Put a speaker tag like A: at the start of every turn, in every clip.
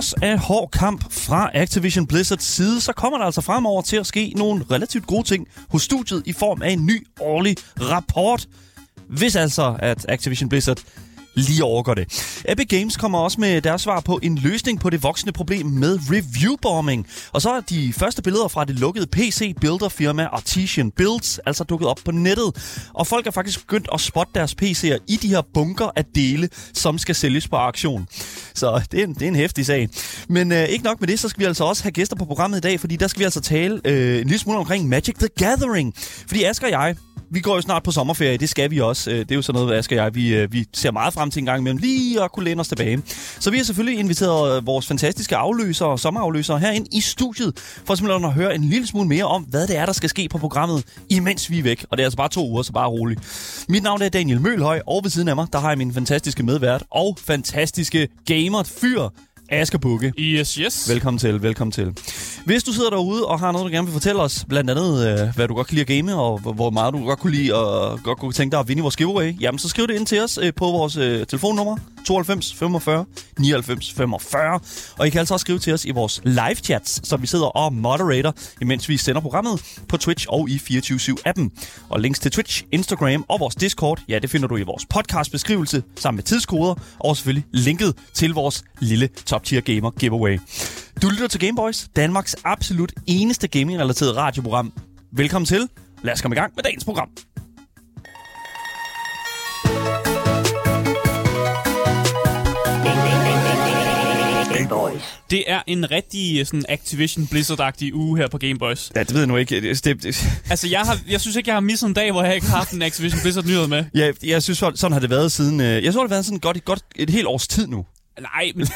A: trods af hård kamp fra Activision Blizzards side, så kommer der altså fremover til at ske nogle relativt gode ting hos studiet i form af en ny årlig rapport. Hvis altså, at Activision Blizzard lige overgår det. Epic Games kommer også med deres svar på en løsning på det voksende problem med review-bombing. Og så er de første billeder fra det lukkede PC-builderfirma Artesian Builds altså dukket op på nettet. Og folk er faktisk begyndt at spotte deres PC'er i de her bunker af dele, som skal sælges på auktion. Så det er en, det er en hæftig sag. Men øh, ikke nok med det, så skal vi altså også have gæster på programmet i dag, fordi der skal vi altså tale øh, en lille smule omkring Magic the Gathering. Fordi Asger og jeg, vi går jo snart på sommerferie, det skal vi også. Øh, det er jo sådan noget, Asger og jeg, vi, øh, vi ser meget frem til en gang imellem, lige at kunne læne os tilbage. Så vi har selvfølgelig inviteret øh, vores fantastiske afløsere og sommerafløsere herind i studiet, for simpelthen at høre en lille smule mere om, hvad det er, der skal ske på programmet, imens vi er væk. Og det er altså bare to uger, så bare rolig. Mit navn er Daniel Mølhøj, og ved siden af mig, der har jeg min fantastiske medvært og fantastiske gamer-fyr, Asger Bukke.
B: Yes, yes.
A: Velkommen til, velkommen til. Hvis du sidder derude og har noget, du gerne vil fortælle os, blandt andet, øh, hvad du godt kan lide at game, og hvor- meget du godt kunne lide og godt kunne tænke dig at vinde i vores giveaway, jamen så skriv det ind til os øh, på vores øh, telefonnummer 92 45 99 45. Og I kan altså også skrive til os i vores live chats, som vi sidder og moderator, imens vi sender programmet på Twitch og i 24-7-appen. Og links til Twitch, Instagram og vores Discord, ja, det finder du i vores podcastbeskrivelse sammen med tidskoder, og selvfølgelig linket til vores lille Top Tier Gamer giveaway. Du lytter til Gameboys, Danmarks absolut eneste gaming-relateret radioprogram. Velkommen til. Lad os komme i gang med dagens program.
B: Det er en rigtig sådan Activision Blizzard-agtig uge her på Game Boys.
A: Ja, det ved jeg nu ikke. Det, det, det,
B: Altså, jeg, har, jeg synes ikke, jeg har misset en dag, hvor jeg ikke har haft en Activision Blizzard-nyhed med.
A: jeg, jeg synes, sådan har det været siden... øh, Jeg tror, det har været sådan godt, godt et helt års tid nu.
B: Nej, men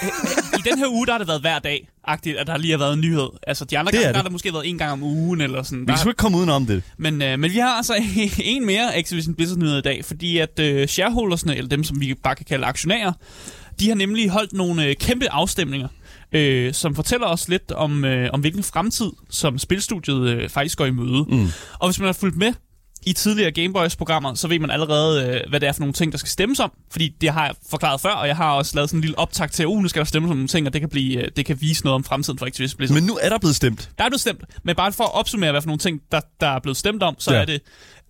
B: i den her uge, der har det været hver dag, agtigt, at der lige har været en nyhed. Altså, de andre gange, der har det måske været en gang om ugen, eller sådan.
A: Vi
B: Der,
A: sgu ikke komme udenom det.
B: men, øh, men vi har altså en mere Activision Blizzard-nyhed i dag, fordi at øh, shareholdersne, eller dem, som vi bare kan kalde aktionærer, de har nemlig holdt nogle øh, kæmpe afstemninger, øh, som fortæller os lidt om, øh, om hvilken fremtid, som spilstudiet øh, faktisk går i møde.
A: Mm.
B: Og hvis man har fulgt med i tidligere Gameboys-programmer, så ved man allerede, øh, hvad det er for nogle ting, der skal stemmes om. Fordi det har jeg forklaret før, og jeg har også lavet sådan en lille optag til, at uh, nu skal der stemmes om nogle ting, og det kan, blive, øh, det kan vise noget om fremtiden for Activision Blizzard.
A: Men nu er der blevet stemt.
B: Der er blevet stemt, men bare for at opsummere, hvad for nogle ting, der, der er blevet stemt om, så
A: Ja.
B: ja. er det,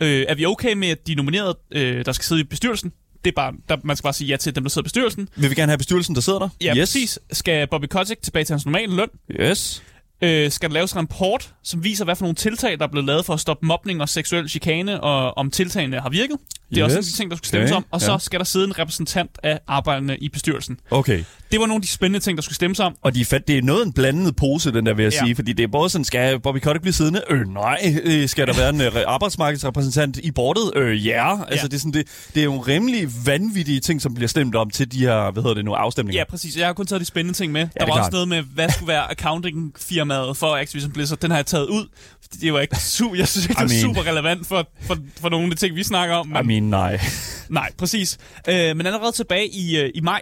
B: øh, er vi okay med, at de nominerede, øh, der skal sidde i bestyrelsen, det er bare, der, man skal bare sige ja til dem, der sidder i bestyrelsen.
A: Vil vi gerne have bestyrelsen, der sidder der?
B: Ja,
A: yes.
B: præcis. Skal Bobby Kotick tilbage til hans normale løn?
A: Yes.
B: Øh, skal der laves en rapport, som viser, hvad for nogle tiltag, der er blevet lavet for at stoppe mobning og seksuel chikane, og om tiltagene har virket? Det er
A: Yes.
B: også en af de ting, der skal stemmes
A: Okay,
B: om. Og så
A: ja.
B: skal der sidde en repræsentant af arbejderne i bestyrelsen.
A: Okay.
B: Det var nogle af de spændende ting, der skulle stemmes om.
A: Og de er fat, det er noget en blandet pose, den der vil jeg
B: Ja.
A: sige. Fordi det er både sådan, skal Bobby Kotick blive siddende? Øh, nej. Øh, skal der være en øh, arbejdsmarkedsrepræsentant i bordet? Øh, ja. Altså, det er, sådan, det, det er jo rimelig vanvittige ting, som bliver stemt om til de her, hvad hedder det nu, afstemninger.
B: Ja, præcis. Jeg har kun taget de spændende ting med. Ja, der
A: er
B: var også
A: klart.
B: noget med, hvad skulle være accounting-firmaet for Activision Blizzard. Den har jeg taget ud. Det var ikke super, jeg synes ikke, det
A: I mean-
B: super relevant for, for, for nogle af de ting, vi snakker om.
A: I
B: Men,
A: mean, nej.
B: nej, præcis. Øh, men allerede tilbage i, øh, i maj,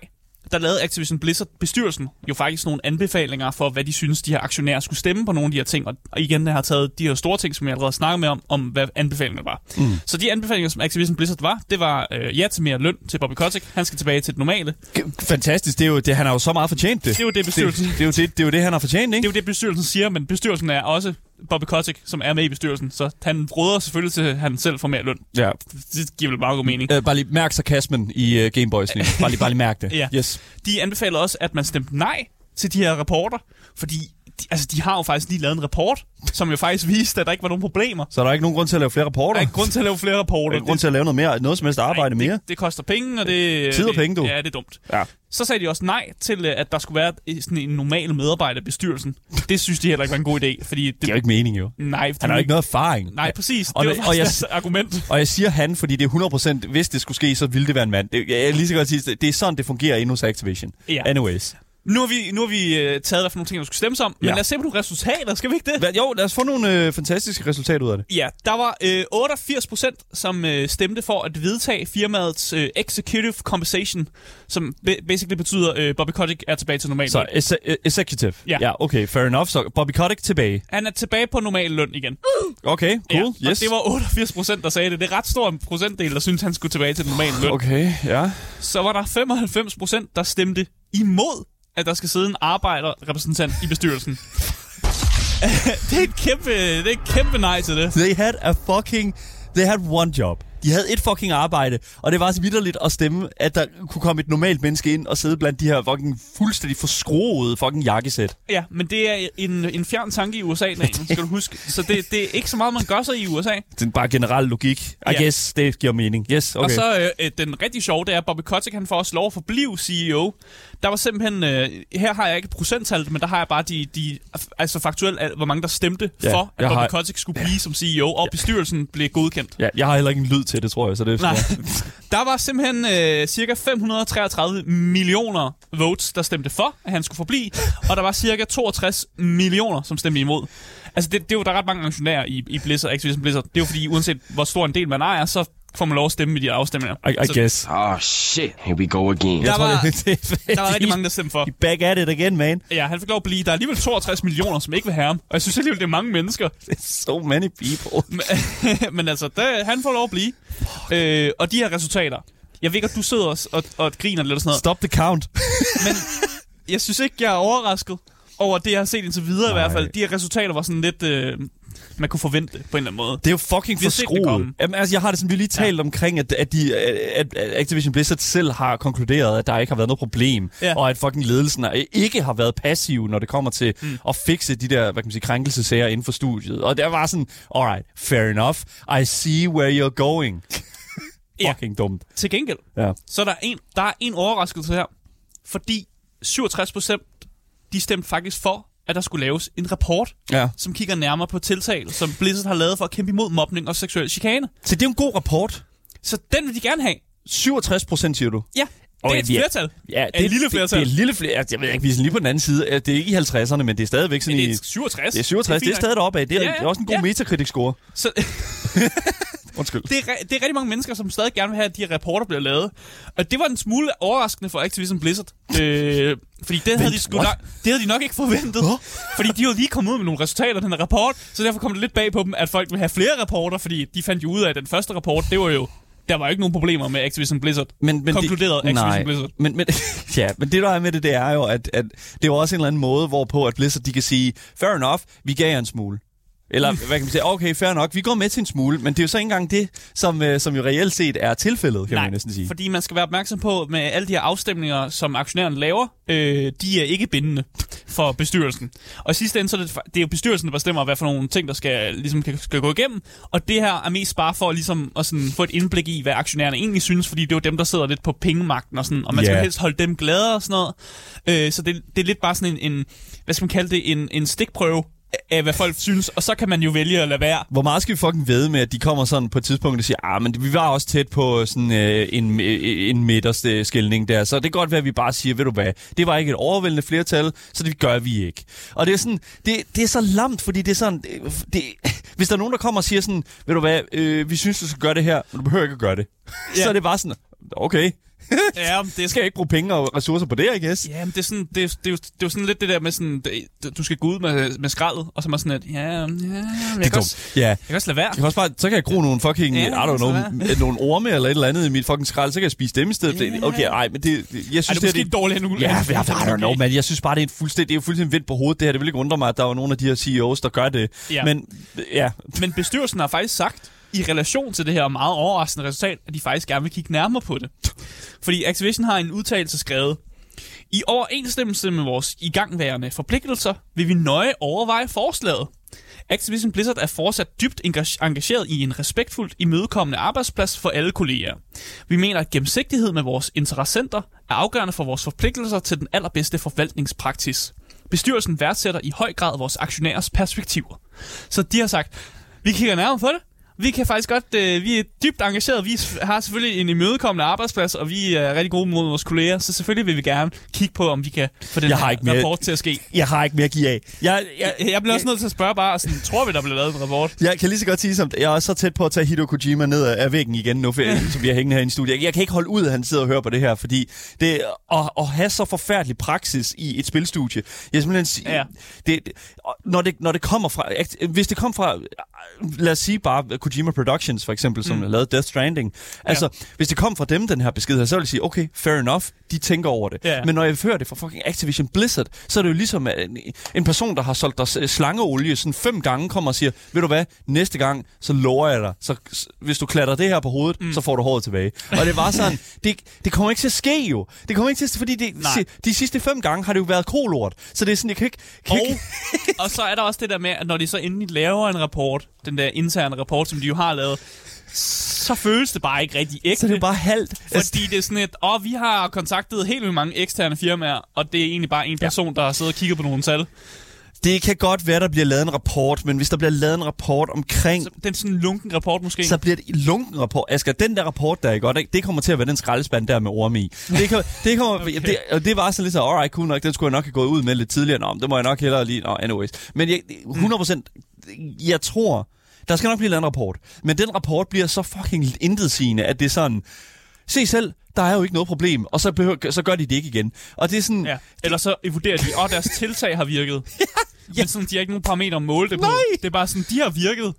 B: der lavede Activision Blizzard bestyrelsen jo faktisk nogle anbefalinger for, hvad de synes, de her aktionærer skulle stemme på nogle af de her ting. Og igen, jeg har taget de her store ting, som jeg allerede snakkede med om, om hvad anbefalingerne var. Mm. Så de anbefalinger, som Activision Blizzard var, det var øh, ja til mere løn til Bobby Kotick. Han skal tilbage til det normale.
A: Fantastisk. Det er jo, det, han har jo så meget fortjent det.
B: Det er jo det,
A: det,
B: bestyrelsen
A: det, er jo det, det er jo det, han har fortjent,
B: Det
A: ikke?
B: er jo det, bestyrelsen siger, men bestyrelsen er også Bobby Kotick, som er med i bestyrelsen. Så han råder selvfølgelig til, at han selv får mere løn.
A: Ja.
B: Det giver vel meget god mening.
A: Øh, bare lige mærk sarkasmen i uh, Gameboys. lige. Bare lige, bare lige mærk det.
B: Ja.
A: Yes.
B: De anbefaler også, at man stemte nej til de her rapporter, fordi de, altså, de har jo faktisk lige lavet en rapport, som jo faktisk viste, at der ikke var nogen problemer.
A: Så er der ikke nogen grund til at lave flere
B: Der
A: rapporter?
B: er ikke grund til at lave flere
A: Der
B: rapporter.
A: er ikke grund til at lave noget mere, noget som helst arbejde
B: Nej,
A: mere.
B: Det, det koster penge, og det...
A: Tid og penge, du.
B: Ja, det er dumt.
A: Ja.
B: Så sagde de også nej til, øh, at der skulle være sådan en normal medarbejder i bestyrelsen. Det synes de heller ikke var en god idé, fordi... Det,
A: Det er jo ikke mening, jo.
B: Nej,
A: Han har jo ikke noget erfaring.
B: Nej, præcis.
A: Og
B: det var
A: og jeg-
B: argument.
A: Og jeg siger han, fordi det er 100%, hvis det skulle ske, så ville det være en mand. Det, jeg er lige så godt sige, det er sådan, det fungerer inde hos Activision.
B: Ja.
A: Anyways.
B: Nu har vi, nu har vi øh, taget, hvad for nogle ting, der skulle stemmes om. Men
A: Ja.
B: lad os se på nogle resultater, skal vi ikke det?
A: Hvad, jo, lad os få nogle øh, fantastiske resultater ud af det.
B: Ja, der var øh, 88 procent, som øh, stemte for at vedtage firmaets øh, executive compensation, som ba- basically betyder, øh, Bobby Kotick er tilbage til normal
A: Så
B: løn.
A: øh, executive.
B: Ja.
A: ja, okay, fair enough. Så Bobby Kotick tilbage.
B: Han er tilbage på normal løn igen.
A: Okay, cool.
B: ja, og
A: yes.
B: det var 88 procent, der sagde det. Det er ret stor en procentdel, der synes han skulle tilbage til normal løn.
A: Okay, ja.
B: Så var der 95 procent, der stemte imod, at der skal sidde en arbejderrepræsentant i bestyrelsen. det er et kæmpe, det er et kæmpe nej til det.
A: They had a fucking... They had one job. De havde et fucking arbejde, og det var så vidderligt at stemme, at der kunne komme et normalt menneske ind og sidde blandt de her fucking fuldstændig forskroede fucking jakkesæt.
B: Ja, men det er en, en fjern tanke i USA, Daniel, skal du huske. Så det, det er ikke så meget, man gør sig i USA.
A: Det er bare generel logik. I
B: Ja.
A: guess, det giver mening. Yes, okay.
B: Og så øh, øh, den rigtig sjove, det er, at Bobby Kotick, han får også lov at forblive CEO. Der var simpelthen, øh, her har jeg ikke procenttallet, men der har jeg bare de, de altså faktuelt, hvor mange der stemte
A: Ja,
B: for, at Bobby
A: har-
B: Kotick skulle blive som CEO, og bestyrelsen blev godkendt.
A: Ja, jeg har heller ikke en lyd til det, tror jeg, så det er
B: Nej. Der var simpelthen øh, cirka 533 millioner votes, der stemte for, at han skulle forblive, og der var cirka 62 millioner, som stemte imod. Altså, det, det er jo, der er ret mange aktionærer i, i Blizzard, Activision Blizzard. Det er jo fordi, uanset hvor stor en del man ejer, så får man lov at stemme i de her afstemninger.
A: I, I
B: så,
A: guess.
C: Oh shit, here we go again.
B: Der var-
A: det, det, det,
B: Der var rigtig mange, der stemte for.
A: Back at it again, man.
B: Ja, han fik lov at blive. Der er alligevel 62 millioner, som ikke vil have ham. Og jeg synes alligevel, det er mange mennesker.
A: So many people.
B: Men, men altså, der, han får lov at blive. Øh, og de her resultater. Jeg ved ikke, at du sidder og, og, og griner lidt og sådan noget.
A: Stop the count.
B: Men jeg synes ikke, jeg er overrasket over det, jeg har set indtil videre Nej. i hvert fald. De her resultater var sådan lidt... Øh, man kunne forvente på en eller anden måde.
A: Det er jo fucking
B: Vi det
A: forskruet. Jamen, altså, jeg har det sådan, vi lige talt ja. omkring, at, at, de, at, at Activision Blizzard selv har konkluderet, at der ikke har været noget problem,
B: Ja.
A: og at fucking ledelsen er- ikke har været passiv, når det kommer til mm. at fikse de der, hvad kan man sige, krænkelsesager inden for studiet. Og der var sådan, alright, fair enough, I see where you're going.
B: Ja.
A: fucking dumt.
B: Til gengæld,
A: Ja.
B: så er der en, der er en overraskelse her. Fordi 67 procent, de stemte faktisk for, at der skulle laves en rapport,
A: ja.
B: som kigger nærmere på tiltag, som Blizzard har lavet for at kæmpe imod mobning og seksuel chikane.
A: Så det er en god rapport.
B: Så den vil de gerne have.
A: 67 procent, siger du?
B: Ja, det er et
A: er-
B: flertal.
A: Ja,
B: det er et lille flertal.
A: Det, det er et lille flertal. Jeg ved ikke, vi er lige på den anden side. Det er ikke i 50'erne, men det er stadigvæk sådan
B: Men
A: i...
B: det er 67.
A: Det er 67, det er,
B: fint
A: stadig deroppe af. Det er,
B: Ja,
A: ja, det er også en god
B: Ja.
A: ja. metakritik-score.
B: Så,
A: Undskyld.
B: det, er, det er rigtig mange mennesker, som stadig gerne vil have, at de her rapporter bliver lavet. Og det var en smule overraskende for Activision Blizzard. Øh, fordi det havde, de sgu nok, det havde de nok ikke forventet.
A: Huh?
B: Fordi de havde lige kommet ud med nogle resultater af den her rapport, så derfor kom det lidt bag på dem, at folk vil have flere rapporter, fordi de fandt jo ud af, at den første rapport, det var jo... Der var jo ikke nogen problemer med Activision Blizzard.
A: Men, men
B: Konkluderet
A: det,
B: Activision
A: nej,
B: Blizzard.
A: Men, men, ja, men det der er med det, det er jo, at, at det er jo også en eller anden måde, hvorpå at Blizzard de kan sige, fair enough, vi gav jer en smule. Eller hvad kan man sige, okay, fair nok, vi går med til en smule, men det er jo så ikke engang det, som, øh, som jo reelt set er tilfældet, kan
B: Nej,
A: man næsten sige.
B: fordi man skal være opmærksom på, med alle de her afstemninger, som aktionærerne laver, øh, de er ikke bindende for bestyrelsen. Og i sidste ende, så er det, det er jo bestyrelsen, der bestemmer, hvad for nogle ting, der skal, ligesom, skal gå igennem. Og det her er mest bare for ligesom, at sådan, få et indblik i, hvad aktionærerne egentlig synes, fordi det er jo dem, der sidder lidt på pengemagten og sådan, og man skal
A: Ja.
B: jo helst holde dem glade og sådan noget. Øh, så det, det er lidt bare sådan en, en, hvad skal man kalde det, en, en stikprøve af, hvad folk synes, og så kan man jo vælge at lade være.
A: Hvor meget skal vi fucking ved med, at de kommer sådan på et tidspunkt og siger, ah, men vi var også tæt på sådan øh, en, øh, en midterste skældning der, så det kan godt være, at vi bare siger, ved du hvad, det var ikke et overvældende flertal, så det gør vi ikke. Og det er sådan, det, det er så lamt, fordi det er sådan, det, det, hvis der er nogen, der kommer og siger sådan, ved du hvad, øh, vi synes, du skal gøre det her, men du behøver ikke at gøre det.
B: Ja.
A: så er det bare sådan, okay,
B: Ja, det
A: skal jeg ikke bruge penge og ressourcer på det, I guess?
B: Ja, men det er, sådan, det, er, det, er jo, det er jo sådan lidt det der med sådan, det, du skal gå ud med, med skraldet, og så er man sådan, at ja, ja, men jeg,
A: Det er
B: kan også.
A: Ja.
B: jeg kan også lade være.
A: Jeg kan også bare, så kan jeg gro nogle fucking,
B: Ja,
A: I don't know, nogle orme eller et eller andet i mit fucking skrald, så kan jeg spise dem i stedet.
B: Ja.
A: Okay, ej, men det, jeg synes,
B: Ej, det er måske
A: det,
B: dårligt nu.
A: Ja, jeg, I don't know, men jeg synes bare, det er, en fuldstændig, det er jo fuldstændig vendt på hovedet, det her. Det vil ikke undre mig, at der var nogle af de her CEOs, der gør det.
B: Ja.
A: Men ja,
B: Men bestyrelsen har faktisk sagt, i relation til det her meget overraskende resultat, at de faktisk gerne vil kigge nærmere på det. Fordi Activision har en udtalelse skrevet, i overensstemmelse med vores igangværende forpligtelser vil vi nøje overveje forslaget. Activision Blizzard er fortsat dybt engageret i en respektfuldt imødekommende arbejdsplads for alle kolleger. Vi mener, at gennemsigtighed med vores interessenter er afgørende for vores forpligtelser til den allerbedste forvaltningspraksis. Bestyrelsen værdsætter i høj grad vores aktionærers perspektiver. Så de har sagt, vi kigger nærmere på det. Vi kan faktisk godt, øh, vi er dybt engageret. Vi har selvfølgelig en imødekommende arbejdsplads, og vi er rigtig gode mod vores kolleger, så selvfølgelig vil vi gerne kigge på, om vi kan få den
A: Jeg har ikke mere-
B: rapport til at ske.
A: Jeg har ikke mere at give af. Jeg, jeg,
B: Jeg, jeg bliver også nødt til at spørge bare, sådan, tror vi, der bliver lavet en rapport?
A: Jeg kan lige så godt sige, som jeg er også så tæt på at tage Hideo Kojima ned af væggen igen nu, for, som bliver hængende her i studiet. Jeg kan ikke holde ud, at han sidder og hører på det her, fordi det at, at have så forfærdelig praksis i et spilstudie. Jeg simpelthen sige,
B: Ja.
A: det, når, det, når det kommer fra, hvis det kom fra, lad os sige bare Kojima Productions for eksempel, som mm. lavede Death Stranding. Altså, hvis det kom fra dem, den her besked her, så ville jeg sige, okay, fair enough, de tænker over det.
B: Ja.
A: Men når jeg hører det fra fucking Activision Blizzard, så er det jo ligesom en, en person, der har solgt dig s- slangeolie sådan fem gange, kommer og siger, ved du hvad, næste gang, så lover jeg dig, så hvis du klatter det her på hovedet, mm. så får du håret tilbage. Og det var sådan, det, det kommer ikke til at ske jo. Det kommer ikke til at fordi det, si, de sidste fem gange har det jo været kolort. Så det er sådan, jeg kan ikke... Kan
B: Og,
A: ikke
B: og så er der også det der med, at når de så endelig laver en rapport, den der interne rapport, som de jo har lavet, så føles det bare ikke rigtig ægte.
A: så er det jo bare halvt.
B: Fordi det er sådan et, åh, vi har kontaktet helt vildt mange eksterne firmaer, og det er egentlig bare en person, der har siddet og kigget på nogle tal.
A: det kan godt være, der bliver lavet en rapport, men hvis der bliver lavet en rapport omkring
B: Så er sådan en lunken rapport måske.
A: så bliver det en lunken rapport. Asger, den der rapport der, ikke, godt, det kommer til at være den skraldespand der med orme i. Det, kan, det, kommer, okay. det, og det var sådan lidt så, alright, cool nok, den skulle jeg nok have gået ud med lidt tidligere. Nå, det må jeg nok hellere lige, nå, anyways. Men jeg, 100%, jeg tror, der skal nok blive lavet en rapport. Men den rapport bliver så fucking intetsigende, at det er sådan, se selv, der er jo ikke noget problem, og så, behøver, så gør de det ikke igen. Og det er sådan,
B: Ja. Eller så vurderer de, åh, deres tiltag har virket. ja. Men sådan, de har ikke nogen parametre at måle det på.
A: Nej.
B: Det er bare sådan, de har virket.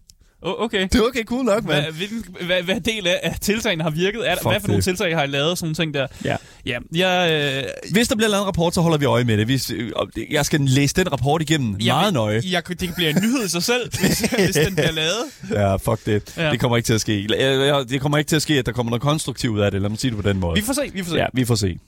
B: Oh, okay.
A: det er okay, cool nok, mand.
B: Hvad, hvilken, hvad, hvad del af, af tiltagene har virket? Er,
A: Fuck
B: hvad for nogle tiltag har I lavet? Sådan nogle ting der.
A: Ja.
B: Ja, jeg, øh,
A: Hvis der bliver lavet en rapport, så holder vi øje med det. Hvis, øh, jeg skal læse den rapport igennem
B: jeg,
A: meget nøje.
B: Jeg, det bliver en nyhed i sig selv, hvis, hvis den bliver lavet.
A: Ja, fuck det.
B: Ja.
A: Det kommer ikke til at ske. Det kommer ikke til at ske, at der kommer noget konstruktivt ud af det. Lad mig sige det på den måde.
B: Vi får se, vi får se.
A: Ja, vi får se.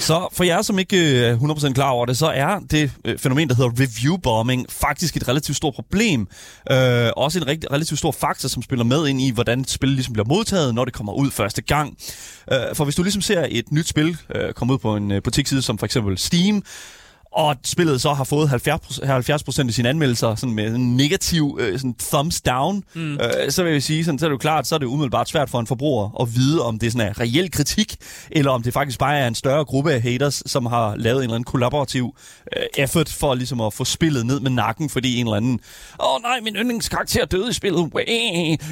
A: Så for jer, som ikke øh, er 100% klar over det, så er det øh, fænomen, der hedder review bombing, faktisk et relativt stort problem. Øh, også en rigtig, relativt stor faktor, som spiller med ind i, hvordan et spil ligesom bliver modtaget, når det kommer ud første gang. Øh, for hvis du ligesom ser et nyt spil øh, komme ud på en øh, butiksside, som for eksempel Steam, og spillet så har fået 70%, 70 af sine anmeldelser sådan med en negativ øh, sådan thumbs down, mm. øh, så vil jeg sige, sådan, så er det jo klart, så er det umiddelbart svært for en forbruger at vide, om det er sådan en reel kritik, eller om det faktisk bare er en større gruppe af haters, som har lavet en eller anden kollaborativ øh, effort for ligesom at få spillet ned med nakken, fordi en eller anden, åh oh, nej, min yndlingskarakter døde i spillet,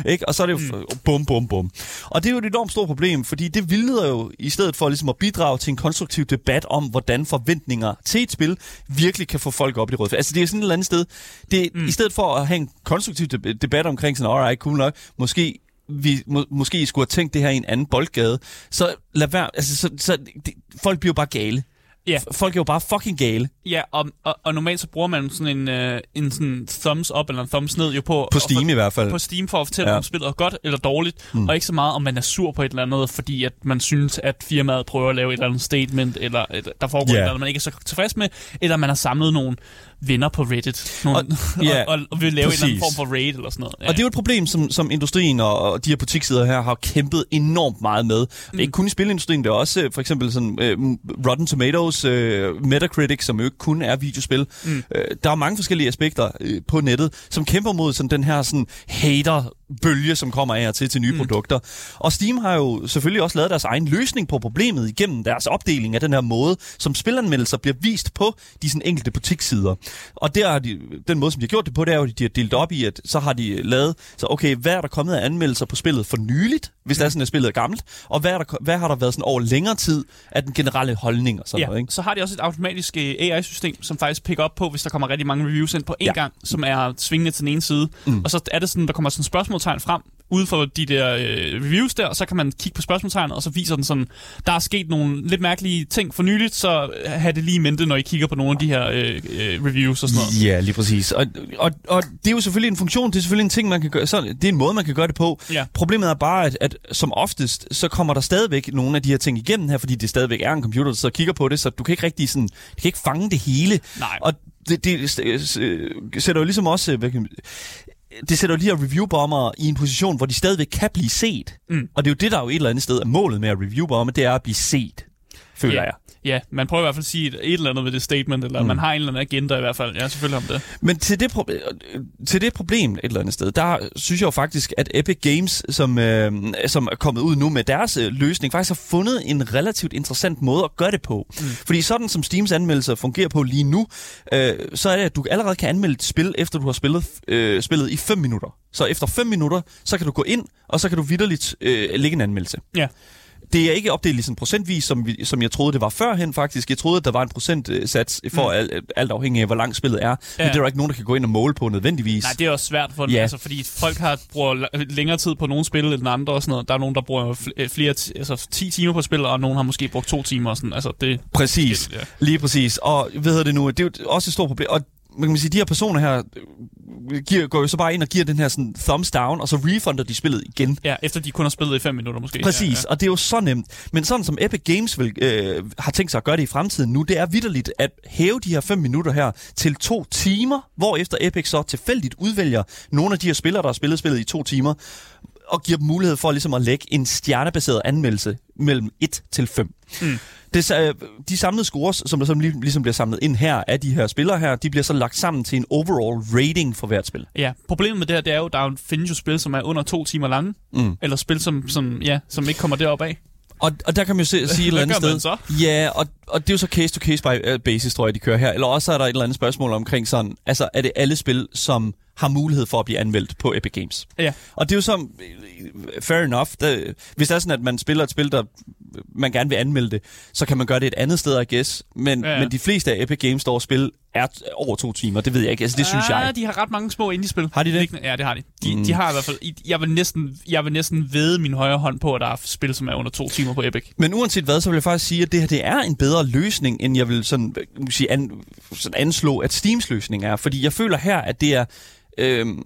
A: ikke? og så er det jo mm. bum, bum, bum. Og det er jo et enormt stort problem, fordi det vildleder jo, i stedet for ligesom at bidrage til en konstruktiv debat om, hvordan forventninger til et spil virkelig kan få folk op i rød. Altså det er sådan et eller andet sted, det, mm. i stedet for at have en konstruktiv deb- debat omkring sådan, alright, cool nok, måske vi må, måske skulle have tænkt det her i en anden boldgade, så lad være, altså så, så det, folk bliver bare gale.
B: Ja.
A: Folk er jo bare fucking gale.
B: Ja, og, og, og normalt så bruger man sådan en, øh, en sådan thumbs up eller en thumbs ned jo på...
A: På Steam i hvert fald.
B: På Steam for at fortælle,
A: Ja.
B: om spillet er godt eller dårligt, mm. og ikke så meget, om man er sur på et eller andet, fordi at man synes, at firmaet prøver at lave et eller andet statement, eller et, der foregår yeah. et eller andet, man ikke er så tilfreds med, eller man har samlet nogle venner på Reddit, nogle,
A: Og- ja,
B: og, og, og vil lave en eller anden
A: præcis.
B: form for raid eller sådan noget. Ja.
A: Og det er jo et problem, som, som industrien og, og de her butikssider her har kæmpet enormt meget med. Det er ikke kun i spilindustrien, det er også øh, for eksempel sådan, øh, Rotten Tomatoes, øh, Metacritic, som jo ikke kun er videospil. Mm. Øh, der er mange forskellige aspekter øh, på nettet, som kæmper mod sådan, den her sådan, hater-bølge, som kommer af og til til nye mm. produkter. Og Steam har jo selvfølgelig også lavet deres egen løsning på problemet igennem deres opdeling af den her måde, som spilanmeldelser bliver vist på de sådan, enkelte butikssider. Og der har de, den måde, som de har gjort det på, det er jo, at de har delt op i, at så har de lavet, så okay, hvad er der kommet af anmeldelser på spillet for nyligt, hvis det er sådan, at spillet er gammelt, og hvad, er der, hvad har der været sådan over længere tid af den generelle holdning og sådan
B: Ja,
A: noget, ikke?
B: så har de også et automatisk øh, AI-system, som faktisk picker op på, hvis der kommer rigtig mange reviews ind på én
A: Ja.
B: gang, som er svingende til den ene side. Mm. Og så er det sådan, der kommer sådan spørgsmålstegn frem, ude for de der øh, reviews der, og så kan man kigge på spørgsmålstegnet, og så viser den sådan, der er sket nogle lidt mærkelige ting for nyligt, så øh, have det lige i mente, når I kigger på nogle af de her øh, øh, reviews og sådan noget.
A: Ja, lige præcis. Og, og, og det er jo selvfølgelig en funktion, det er selvfølgelig en ting, man kan gøre, så det er en måde, man kan gøre det på.
B: Ja.
A: Problemet er bare, at, at som oftest, så kommer der stadigvæk nogle af de her ting igennem her, fordi det stadigvæk er en computer, der sidder og kigger på det, så du kan ikke rigtig sådan, du kan ikke fange det hele.
B: Nej.
A: Og det, det øh, sætter jo ligesom også, hvad kan, det sætter jo de her reviewbomber i en position, hvor de stadigvæk kan blive set.
B: Mm.
A: Og det er jo det, der er jo et eller andet sted er målet med at reviewbombe, det er at blive set, føler
B: Ja.
A: jeg.
B: Ja, man prøver i hvert fald at sige et, et eller andet ved det statement, eller mm. man har en eller anden agenda i hvert fald. Ja, selvfølgelig om det.
A: Men til det, pro- øh, til det problem et eller andet sted, der synes jeg jo faktisk, at Epic Games, som, øh, som er kommet ud nu med deres øh, løsning, faktisk har fundet en relativt interessant måde at gøre det på. Mm. Fordi sådan som Steams anmeldelser fungerer på lige nu, øh, så er det, at du allerede kan anmelde et spil, efter du har spillet, øh, spillet i 5 minutter. Så efter 5 minutter, så kan du gå ind, og så kan du vidderligt øh, lægge en anmeldelse.
B: Ja.
A: Det er ikke opdelt ligesom procentvis, som, vi, som jeg troede, det var førhen faktisk. Jeg troede, at der var en procentsats for mm. alt, alt afhængig af, hvor langt spillet er. Ja. Men det er der ikke nogen, der kan gå ind og måle på nødvendigvis.
B: Nej, det er også svært for
A: Ja.
B: altså, fordi folk har bruger længere tid på nogle spil end andre og sådan noget. Der er nogen, der bruger øh, flere, altså 10 timer på spil, og nogen har måske brugt to timer og sådan. Altså, det,
A: Præcis,
B: forskelligt,
A: lige præcis. Og hvad hedder det nu, det er jo også et stort problem. Og man kan sige, de her personer her øh, giver, går jo så bare ind og giver den her sådan, thumbs down, og så refunder de spillet igen.
B: ja, efter de kun har spillet i 5 minutter måske.
A: Præcis,
B: Ja,
A: ja, ja. og det er jo så nemt. Men sådan som Epic Games vil, øh, har tænkt sig at gøre det i fremtiden nu, det er vidderligt at hæve de her 5 minutter her til to timer, hvor efter Epic så tilfældigt udvælger nogle af de her spillere, der har spillet spillet i to timer, og giver dem mulighed for ligesom at lægge en stjernebaseret anmeldelse mellem 1 til 5.
B: Mm.
A: Det, de samlede scores, som der lig- ligesom bliver samlet ind her af de her spillere her, de bliver så lagt sammen til en overall rating for hvert spil.
B: Ja, problemet med det her, det er jo, der er jo- findes jo spil, som er under to timer lange,
A: Mm.
B: eller spil, som, som, ja, som ikke kommer derop af.
A: Og, og der kan man jo se, sige et eller andet sted.
B: så?
A: Ja, og, og det er jo så case to case by øh, basis, tror jeg, de kører her. Eller også er der et eller andet spørgsmål omkring sådan, altså er det alle spil, som har mulighed for at blive anmeldt på Epic Games?
B: Ja.
A: Og det er jo så øh, fair enough. Det, hvis det er sådan, at man spiller et spil, der man gerne vil anmelde det, så kan man gøre det et andet sted, I guess. Men,
B: Ja,
A: ja,
B: ja.
A: men de fleste af Epic Games store spil er over to timer. Det ved jeg ikke. Altså, det synes
B: ah,
A: jeg.
B: de har ret mange små indie-spil.
A: Har de det?
B: Ja, det har de. De,
A: Mm.
B: de har i hvert fald... Jeg vil, næsten, jeg vil næsten vede min højre hånd på, at der er spil, som er under to timer på Epic.
A: Men uanset hvad, så vil jeg faktisk sige, at det her det er en bedre løsning, end jeg vil sådan, sige, an, sådan anslå, at Steams løsning er. Fordi jeg føler her, at det er... Øhm,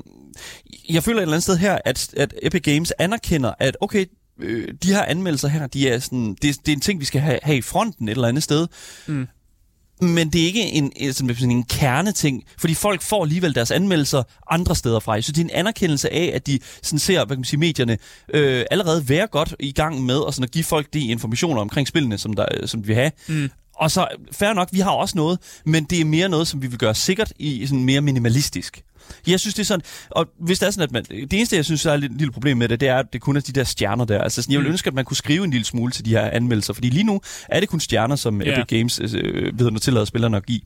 A: jeg føler et eller andet sted her, at, at Epic Games anerkender, at okay, øh, de her anmeldelser her, de er sådan, det, det er en ting, vi skal have, have i fronten et eller andet sted.
B: Mm.
A: Men det er ikke en, sådan, en kerneting, fordi folk får alligevel deres anmeldelser andre steder fra. Så det er en anerkendelse af, at de sådan ser, hvad kan man sige, medierne øh, allerede være godt i gang med at, sådan at give folk de informationer omkring spillene, som, der, som de vil have.
B: Mm.
A: Og så, fair nok, vi har også noget, men det er mere noget, som vi vil gøre sikkert i sådan mere minimalistisk. Jeg synes, det er sådan, og hvis det er sådan, at man, det eneste, jeg synes, der er et lille, problem med det, det er, at det kun er de der stjerner der. Altså, sådan, jeg vil
B: Mm.
A: ønske, at man kunne skrive en lille smule til de her anmeldelser, fordi lige nu er det kun stjerner, som yeah. Epic Games øh, ved at tillader spillerne at give.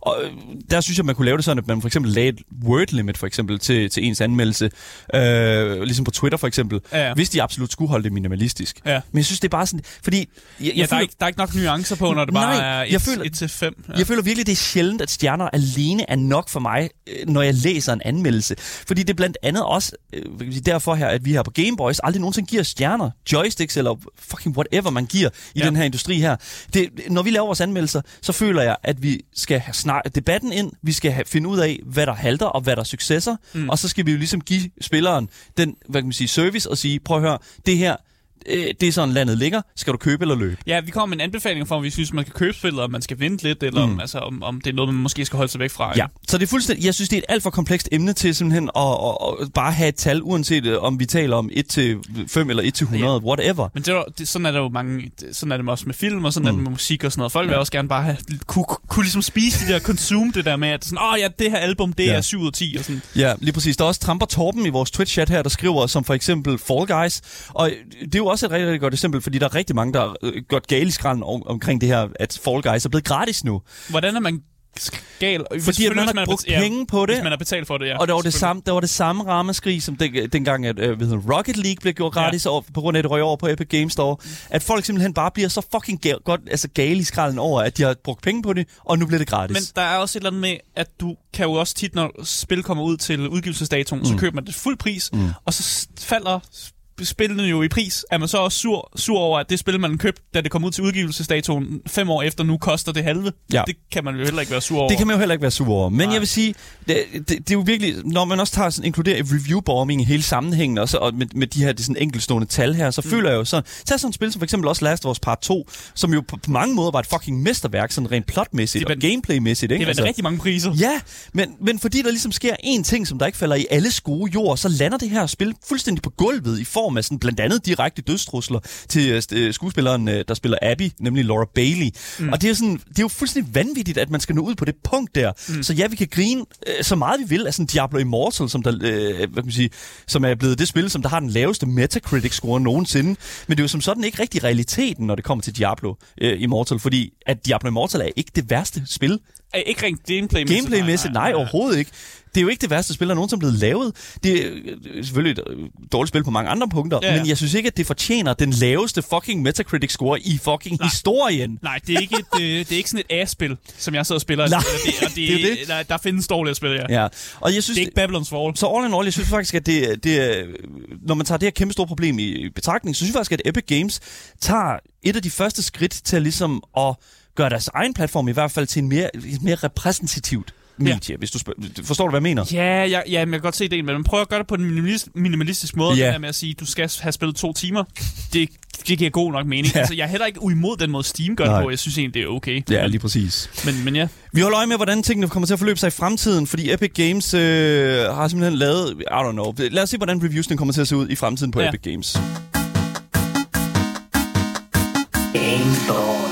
A: Og øh, der synes jeg, man kunne lave det sådan, at man for eksempel lagde et word limit for eksempel til, til ens anmeldelse, øh, ligesom på Twitter for eksempel,
B: Ja,
A: hvis de absolut skulle holde det minimalistisk.
B: Ja.
A: Men jeg synes, det er bare sådan, fordi... Jeg,
B: Ja,
A: jeg
B: der, er
A: føler,
B: ikke, der er ikke nok nuancer på, når det bare
A: Nej,
B: er
A: jeg
B: 1
A: føler-
B: til 5. Ja.
A: jeg føler virkelig, det er sjældent, at stjerner alene er nok for mig, øh, når jeg læser en anmeldelse. Fordi det er blandt andet også øh, derfor her, at vi her på Gameboys aldrig nogensinde giver stjerner, joysticks eller fucking whatever man giver i
B: Ja.
A: den her industri her. Det, når vi laver vores anmeldelser, så føler jeg, at vi skal have snart debatten ind, vi skal have, finde ud af, hvad der halter og hvad der er successer,
B: Mm.
A: mm. og så skal vi jo ligesom give spilleren den, hvad kan man sige, service og sige, prøv at høre, det her, øh, det er sådan landet ligger, skal du købe eller løbe?
B: Ja, vi kommer med en anbefaling for, om vi synes, man kan købe spillet, og man skal vente lidt, eller mm. om, altså, om, om det er noget, man måske skal holde sig væk fra.
A: Ja, så det er fuldstændig, jeg synes, det er et alt for komplekst emne til simpelthen at, at, at bare have et tal, uanset øh, om vi taler om 1 til 5 eller 1 til 100,
B: Ja.
A: whatever.
B: Men det er, det, sådan er der jo mange, sådan er det også med film, og sådan mm. er det med musik og sådan noget. Folk vil også gerne bare have, kunne, kunne ligesom spise det der, consume det der med, at sådan, åh oh, ja, det her album, det
A: Ja.
B: er 7 ud af 10, og sådan.
A: Ja, lige præcis. Der er også Tramper Torben i vores Twitch-chat her, der skriver som for eksempel Fall Guys. Og det er jo også et rigtig, rigtig godt eksempel, fordi der er rigtig mange, der har øh, gjort gale i skralden om, omkring det her, at Fall Guys er blevet gratis nu.
B: Hvordan er man Hvis-
A: Fordi at man har
B: er
A: brugt
B: bet-
A: penge på det.
B: Hvis man har betalt for det, ja.
A: Og der var, det samme, der var det samme rammeskrig, som den, dengang, at øh, det, Rocket League blev gjort gratis ja. over, på grund af, at det røg over på Epic Games Store. At folk simpelthen bare bliver så fucking ga- godt, altså gale i skralden over, at de har brugt penge på det, og nu bliver det gratis.
B: Men der er også et eller andet med, at du kan jo også tit, når spil kommer ud til udgivelsesdatoen, mm. så køber man det fuld pris, mm. og så falder spillene jo i pris. Er man så også sur, sur over, at det spil, man købte, da det kom ud til udgivelsesdatoen fem år efter, nu koster det halve?
A: Ja.
B: Det kan man jo heller ikke være sur over.
A: Det kan man jo heller ikke være sur over. Men
B: Nej.
A: jeg vil sige, det, det, det er jo virkelig, når man også tager sådan, inkluderer review-bombing i hele sammenhængen, og, så, og med, med de her det sådan enkeltstående tal her, så mm. føler jeg jo sådan, tag sådan et spil som for eksempel også Last of Us Part 2, som jo på, på mange måder var et fucking mesterværk, sådan rent plotmæssigt
B: Det
A: og gameplaymæssigt.
B: det
A: Ikke?
B: er altså, rigtig mange priser.
A: Ja, men, men fordi der ligesom sker én ting, som der ikke falder i alle gode jord, så lander det her spil fuldstændig på gulvet i form form af sådan, blandt andet direkte dødstrusler til øh, skuespilleren, øh, der spiller Abby, nemlig Laura Bailey. Mm. Og det er, sådan, det er jo fuldstændig vanvittigt, at man skal nå ud på det punkt der. Mm. Så ja, vi kan grine øh, så meget vi vil af sådan Diablo Immortal, som, der, øh, hvad kan man sige, som er blevet det spil, som der har den laveste Metacritic-score nogensinde. Men det er jo som sådan ikke rigtig realiteten, når det kommer til Diablo øh, Immortal, fordi at Diablo Immortal er ikke det værste spil.
B: Er ikke rent gameplay-mæssigt?
A: Gameplay-mæssigt, nej, nej, nej, overhovedet ikke. Det er jo ikke det værste spil, der nogensinde er blevet lavet. Det er øh, selvfølgelig et øh, dårligt spil på mange andre punkter, ja, ja. men jeg synes ikke, at det fortjener den laveste fucking Metacritic-score i fucking nej. historien.
B: Nej, det er ikke, et, det, det er ikke sådan et A-spil, som jeg sidder og spiller.
A: Nej,
B: det, og det,
A: det er det.
B: Der, der findes dårlige spil, ja.
A: ja. Og jeg synes,
B: det er ikke Babylon's Fall.
A: Så all in all, jeg synes faktisk, at det, det, når man tager det her kæmpe store problem i betragtning, så synes jeg faktisk, at Epic Games tager et af de første skridt til ligesom at gøre deres egen platform i hvert fald til en mere, mere repræsentativt medie, ja. hvis du spørger. Forstår du, hvad jeg mener?
B: Ja, ja, ja, men jeg kan godt se det, men prøv at gøre det på en minimalist, minimalistisk måde, ja. med at sige, at du skal have spillet to timer. Det, det giver god nok mening. Ja. Altså, jeg er heller ikke uimod den måde, Steam gør det på. Jeg synes egentlig, det er okay.
A: Ja, lige præcis.
B: Men, men ja.
A: Vi holder øje med, hvordan tingene kommer til at forløbe sig i fremtiden, fordi Epic Games øh, har simpelthen lavet... I don't know. Lad os se, hvordan reviewsene kommer til at se ud i fremtiden på ja. Epic Games.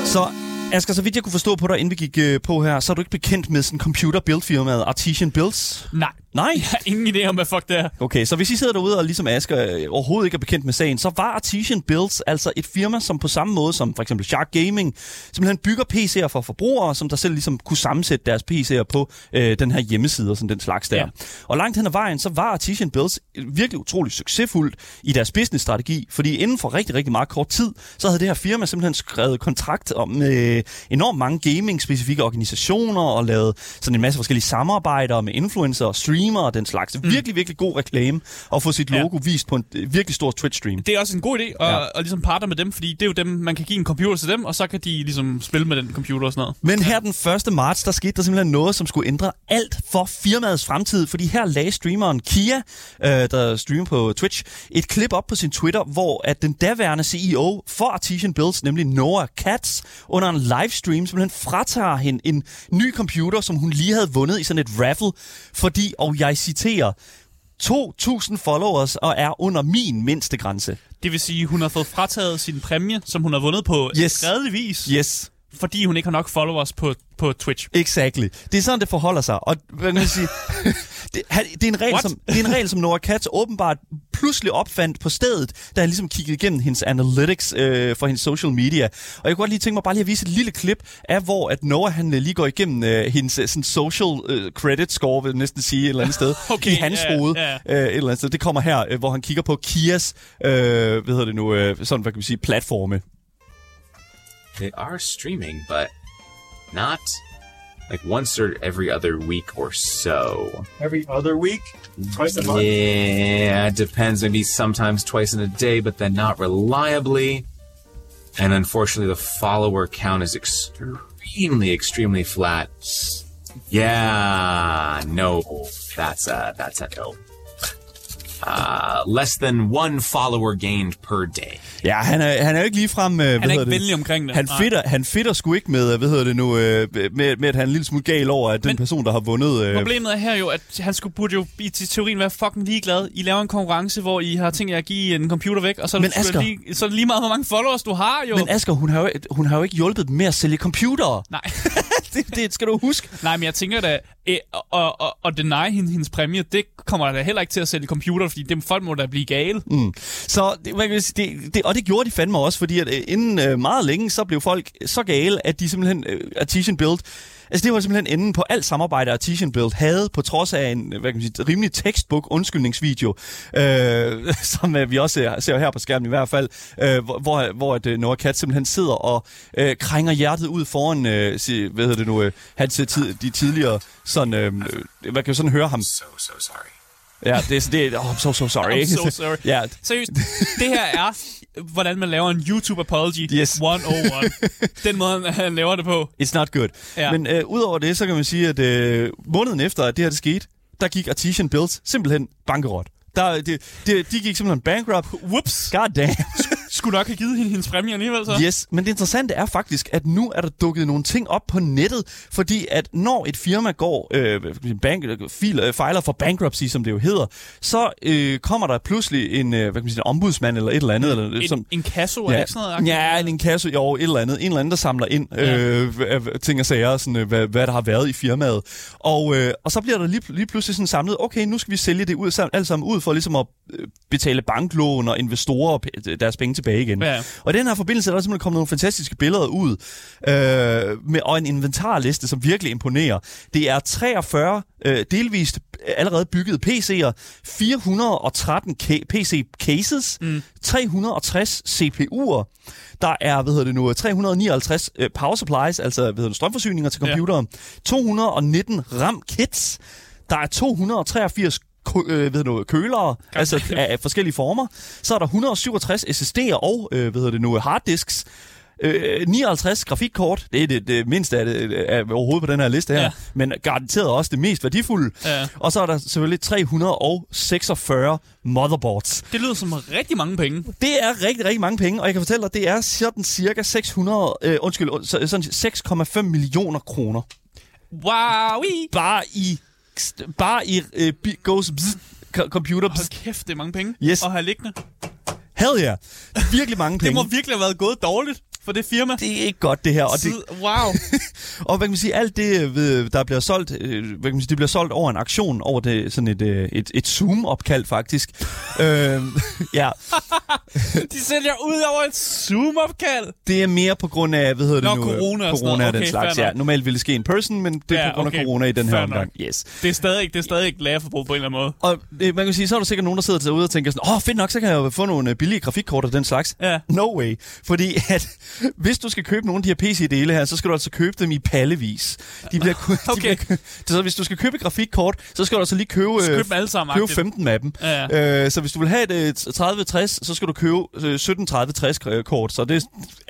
A: Så Asger, så vidt jeg kunne forstå på dig, inden vi gik øh, på her, så er du ikke bekendt med sådan computer build firmaet Artesian Builds?
B: Nej.
A: Nej?
B: Jeg har ingen idé om, hvad fuck det er.
A: Okay, så hvis I sidder derude og ligesom Asger øh, overhovedet ikke er bekendt med sagen, så var Artesian Builds altså et firma, som på samme måde som for eksempel Shark Gaming, simpelthen bygger PC'er for forbrugere, som der selv ligesom kunne sammensætte deres PC'er på øh, den her hjemmeside og sådan den slags der. Ja. Og langt hen ad vejen, så var Artesian Builds virkelig utrolig succesfuldt i deres business-strategi, fordi inden for rigtig, rigtig meget kort tid, så havde det her firma simpelthen skrevet kontrakt om øh, enormt mange gaming-specifikke organisationer og lavet sådan en masse forskellige samarbejder med influencer og streamer og den slags. Mm. Virkelig, virkelig god reklame at få sit logo ja. vist på en øh, virkelig stor Twitch-stream.
B: Det er også en god idé at, ja. at, at ligesom partner med dem, fordi det er jo dem, man kan give en computer til dem, og så kan de ligesom spille med den computer og sådan noget.
A: Men her den 1. marts, der skete der simpelthen noget, som skulle ændre alt for firmaets fremtid, fordi her lagde streameren Kia, øh, der streamer på Twitch, et klip op på sin Twitter, hvor at den daværende CEO for Artesian Builds, nemlig Noah Katz, under en livestream simpelthen fratager hende en ny computer, som hun lige havde vundet i sådan et raffle, fordi, og jeg citerer, 2.000 followers og er under min mindste grænse.
B: Det vil sige, hun har fået frataget sin præmie, som hun har vundet på
A: yes.
B: vis.
A: Yes
B: fordi hun ikke har nok followers på, på Twitch.
A: Exactly. Det er sådan, det forholder sig. Og hvad kan sige, det, det, er en regel, som, det er en regel, som Nora Katz åbenbart pludselig opfandt på stedet, da han ligesom kiggede igennem hendes analytics øh, for hendes social media. Og jeg kunne godt lige tænke mig bare lige at vise et lille klip af, hvor at Noah han øh, lige går igennem øh, hendes øh, sådan social øh, credit score, vil jeg næsten sige, et eller andet sted.
B: okay,
A: I hans
B: yeah,
A: hoved.
B: Yeah.
A: Øh, et eller andet sted. Det kommer her, øh, hvor han kigger på Kias, øh, hvad hedder det nu, øh, sådan, hvad kan vi sige, platforme.
D: They are streaming, but not like once or every other week or so.
E: Every other week? Twice a month?
D: Yeah, it depends. Maybe sometimes twice in a day, but then not reliably. And unfortunately, the follower count is extremely, extremely flat. Yeah, no, that's a that's a no. Uh, less than one follower gained per day.
A: Ja, han er, han er jo ikke ligefrem... Uh,
B: han er ikke venlig omkring det.
A: Han fitter, han fitter sgu ikke med, hvad hedder det nu, uh, med, med at han er en lille smule gal over, at den Men person, der har vundet...
B: Uh, problemet er her jo, at han skulle, burde jo i teorien være fucking ligeglad. I laver en konkurrence, hvor I har tænkt jer at give en computer væk, og så er,
A: Men Asger,
B: lige, så er det lige meget, hvor mange followers du har jo.
A: Men Asger, hun har jo, hun har jo ikke hjulpet med at sælge computere.
B: Nej.
A: det, det skal du huske.
B: Nej, men jeg tænker da, at, at, at, at deny hende, hendes præmie, det kommer da heller ikke til at sælge computer, fordi det, folk må da blive gale.
A: Mm. Så det, man kan sige, det, det, og det gjorde de fandme også, fordi at, uh, inden uh, meget længe, så blev folk så gale, at de simpelthen, uh, Artesian Build, Altså det var simpelthen enden på alt samarbejde, Artesian Build havde, på trods af en hvad kan man sige, rimelig textbook undskyldningsvideo, øh, som øh, vi også ser, ser her på skærmen i hvert fald, øh, hvor, hvor at, øh, Noah Katz simpelthen sidder og øh, krænger hjertet ud foran, øh, sig, hvad hedder det nu, øh, hans, tid, de tidligere, sådan, øh, man kan jo sådan høre ham.
D: So, so sorry.
A: Ja, det er det. Oh, I'm so, so sorry.
B: I'm so sorry.
A: ja.
B: Seriøst, det her er, hvordan man laver en YouTube apology
A: yes.
B: 101. Den måde, han laver det på.
A: It's not good. Ja. Men uh, udover det, så kan man sige, at uh, måneden efter, at det her det skete, der gik Artesian Builds simpelthen bankerot. Der, det, det, de gik simpelthen bankrupt.
B: Whoops.
A: God damn.
B: Skulle nok have givet hende hendes præmie alligevel, så.
A: Yes, men det interessante er faktisk, at nu er der dukket nogle ting op på nettet, fordi at når et firma går øh, bank, fil, øh, fejler for bankruptcy, som det jo hedder, så øh, kommer der pludselig en, øh, hvad kan man sige, en ombudsmand eller et eller andet. Eller,
B: En,
A: som,
B: en kasso, er det ikke sådan noget?
A: Ja, en inkasso, jo, et eller andet. En eller anden, der samler ind øh, ja. ting og sager, sådan, øh, hvad, hvad der har været i firmaet. Og, øh, og så bliver der lige, lige pludselig sådan samlet, okay, nu skal vi sælge det ud, alt sammen ud for ligesom at øh, betale banklån og investorer deres penge tilbage igen.
B: Ja.
A: Og den her forbindelse er der simpelthen kommet nogle fantastiske billeder ud, øh, med, og en inventarliste, som virkelig imponerer. Det er 43 øh, delvist allerede byggede PC'er, 413 ka- PC-cases, mm. 360 CPU'er, der er, hvad hedder det nu, 359 øh, power supplies, altså hvad hedder det, strømforsyninger til
B: Ja.
A: computeren, 219 RAM-kits, der er 283 kø- øh, ved du, kølere, altså af, af forskellige former. Så er der 167 SSD'er og, øh, hvad hedder det nu, harddisks. Øh, 59 grafikkort, det er det, det mindste af, det, af overhovedet på den her liste her,
B: Ja.
A: men garanteret også det mest værdifulde.
B: Ja.
A: Og så er der selvfølgelig 346 motherboards.
B: Det lyder som rigtig mange penge.
A: Det er rigtig, rigtig mange penge, og jeg kan fortælle dig, det er sådan cirka 600, øh, undskyld, und- så- sådan 6,5 millioner kroner.
B: Wow!
A: Bare i, bare i øh, goes bzz, co- computer. Bzz.
B: Hold kæft, det er mange penge
A: Yes.
B: at have liggende.
A: Hell yeah. Virkelig mange
B: Det
A: penge.
B: må virkelig have været gået dårligt for det firma.
A: det er ikke godt, det her. Og, det,
B: Wow.
A: og hvad kan man sige, alt det, øh, der bliver solgt, øh, hvad kan man sige, det bliver solgt over en aktion, over det, sådan et, øh, et, et Zoom-opkald faktisk. øh, ja,
B: De sælger ud over et Zoom-opkald.
A: det er mere på grund af, hvad hedder
B: Nå,
A: det nu?
B: corona og
A: corona og den
B: Okay,
A: slags. Ja, normalt ville det ske in person, men det er
B: Ja,
A: på grund af
B: okay.
A: corona i den her omgang. Yes.
B: Det er stadig, det er stadig ikke lærerforbrug på en eller anden måde.
A: Og øh, man kan sige, så er der sikkert nogen, der sidder derude og tænker sådan, åh, oh, fedt nok, så kan jeg jo få nogle billige grafikkort og den slags.
B: Ja.
A: No way. Fordi at, hvis du skal købe nogle af de her PC-dele her, så skal du altså købe dem i pallevis. De bliver, de
B: Okay.
A: bliver, så hvis du skal købe et grafikkort, så skal du altså lige købe, øh,
B: køb dem alle sammen.
A: købe
B: agtigt.
A: 15 af dem.
B: Ja.
A: Øh, så hvis du vil have et øh, 3060, så skal du købe øh, 17 3060 kort. Så det er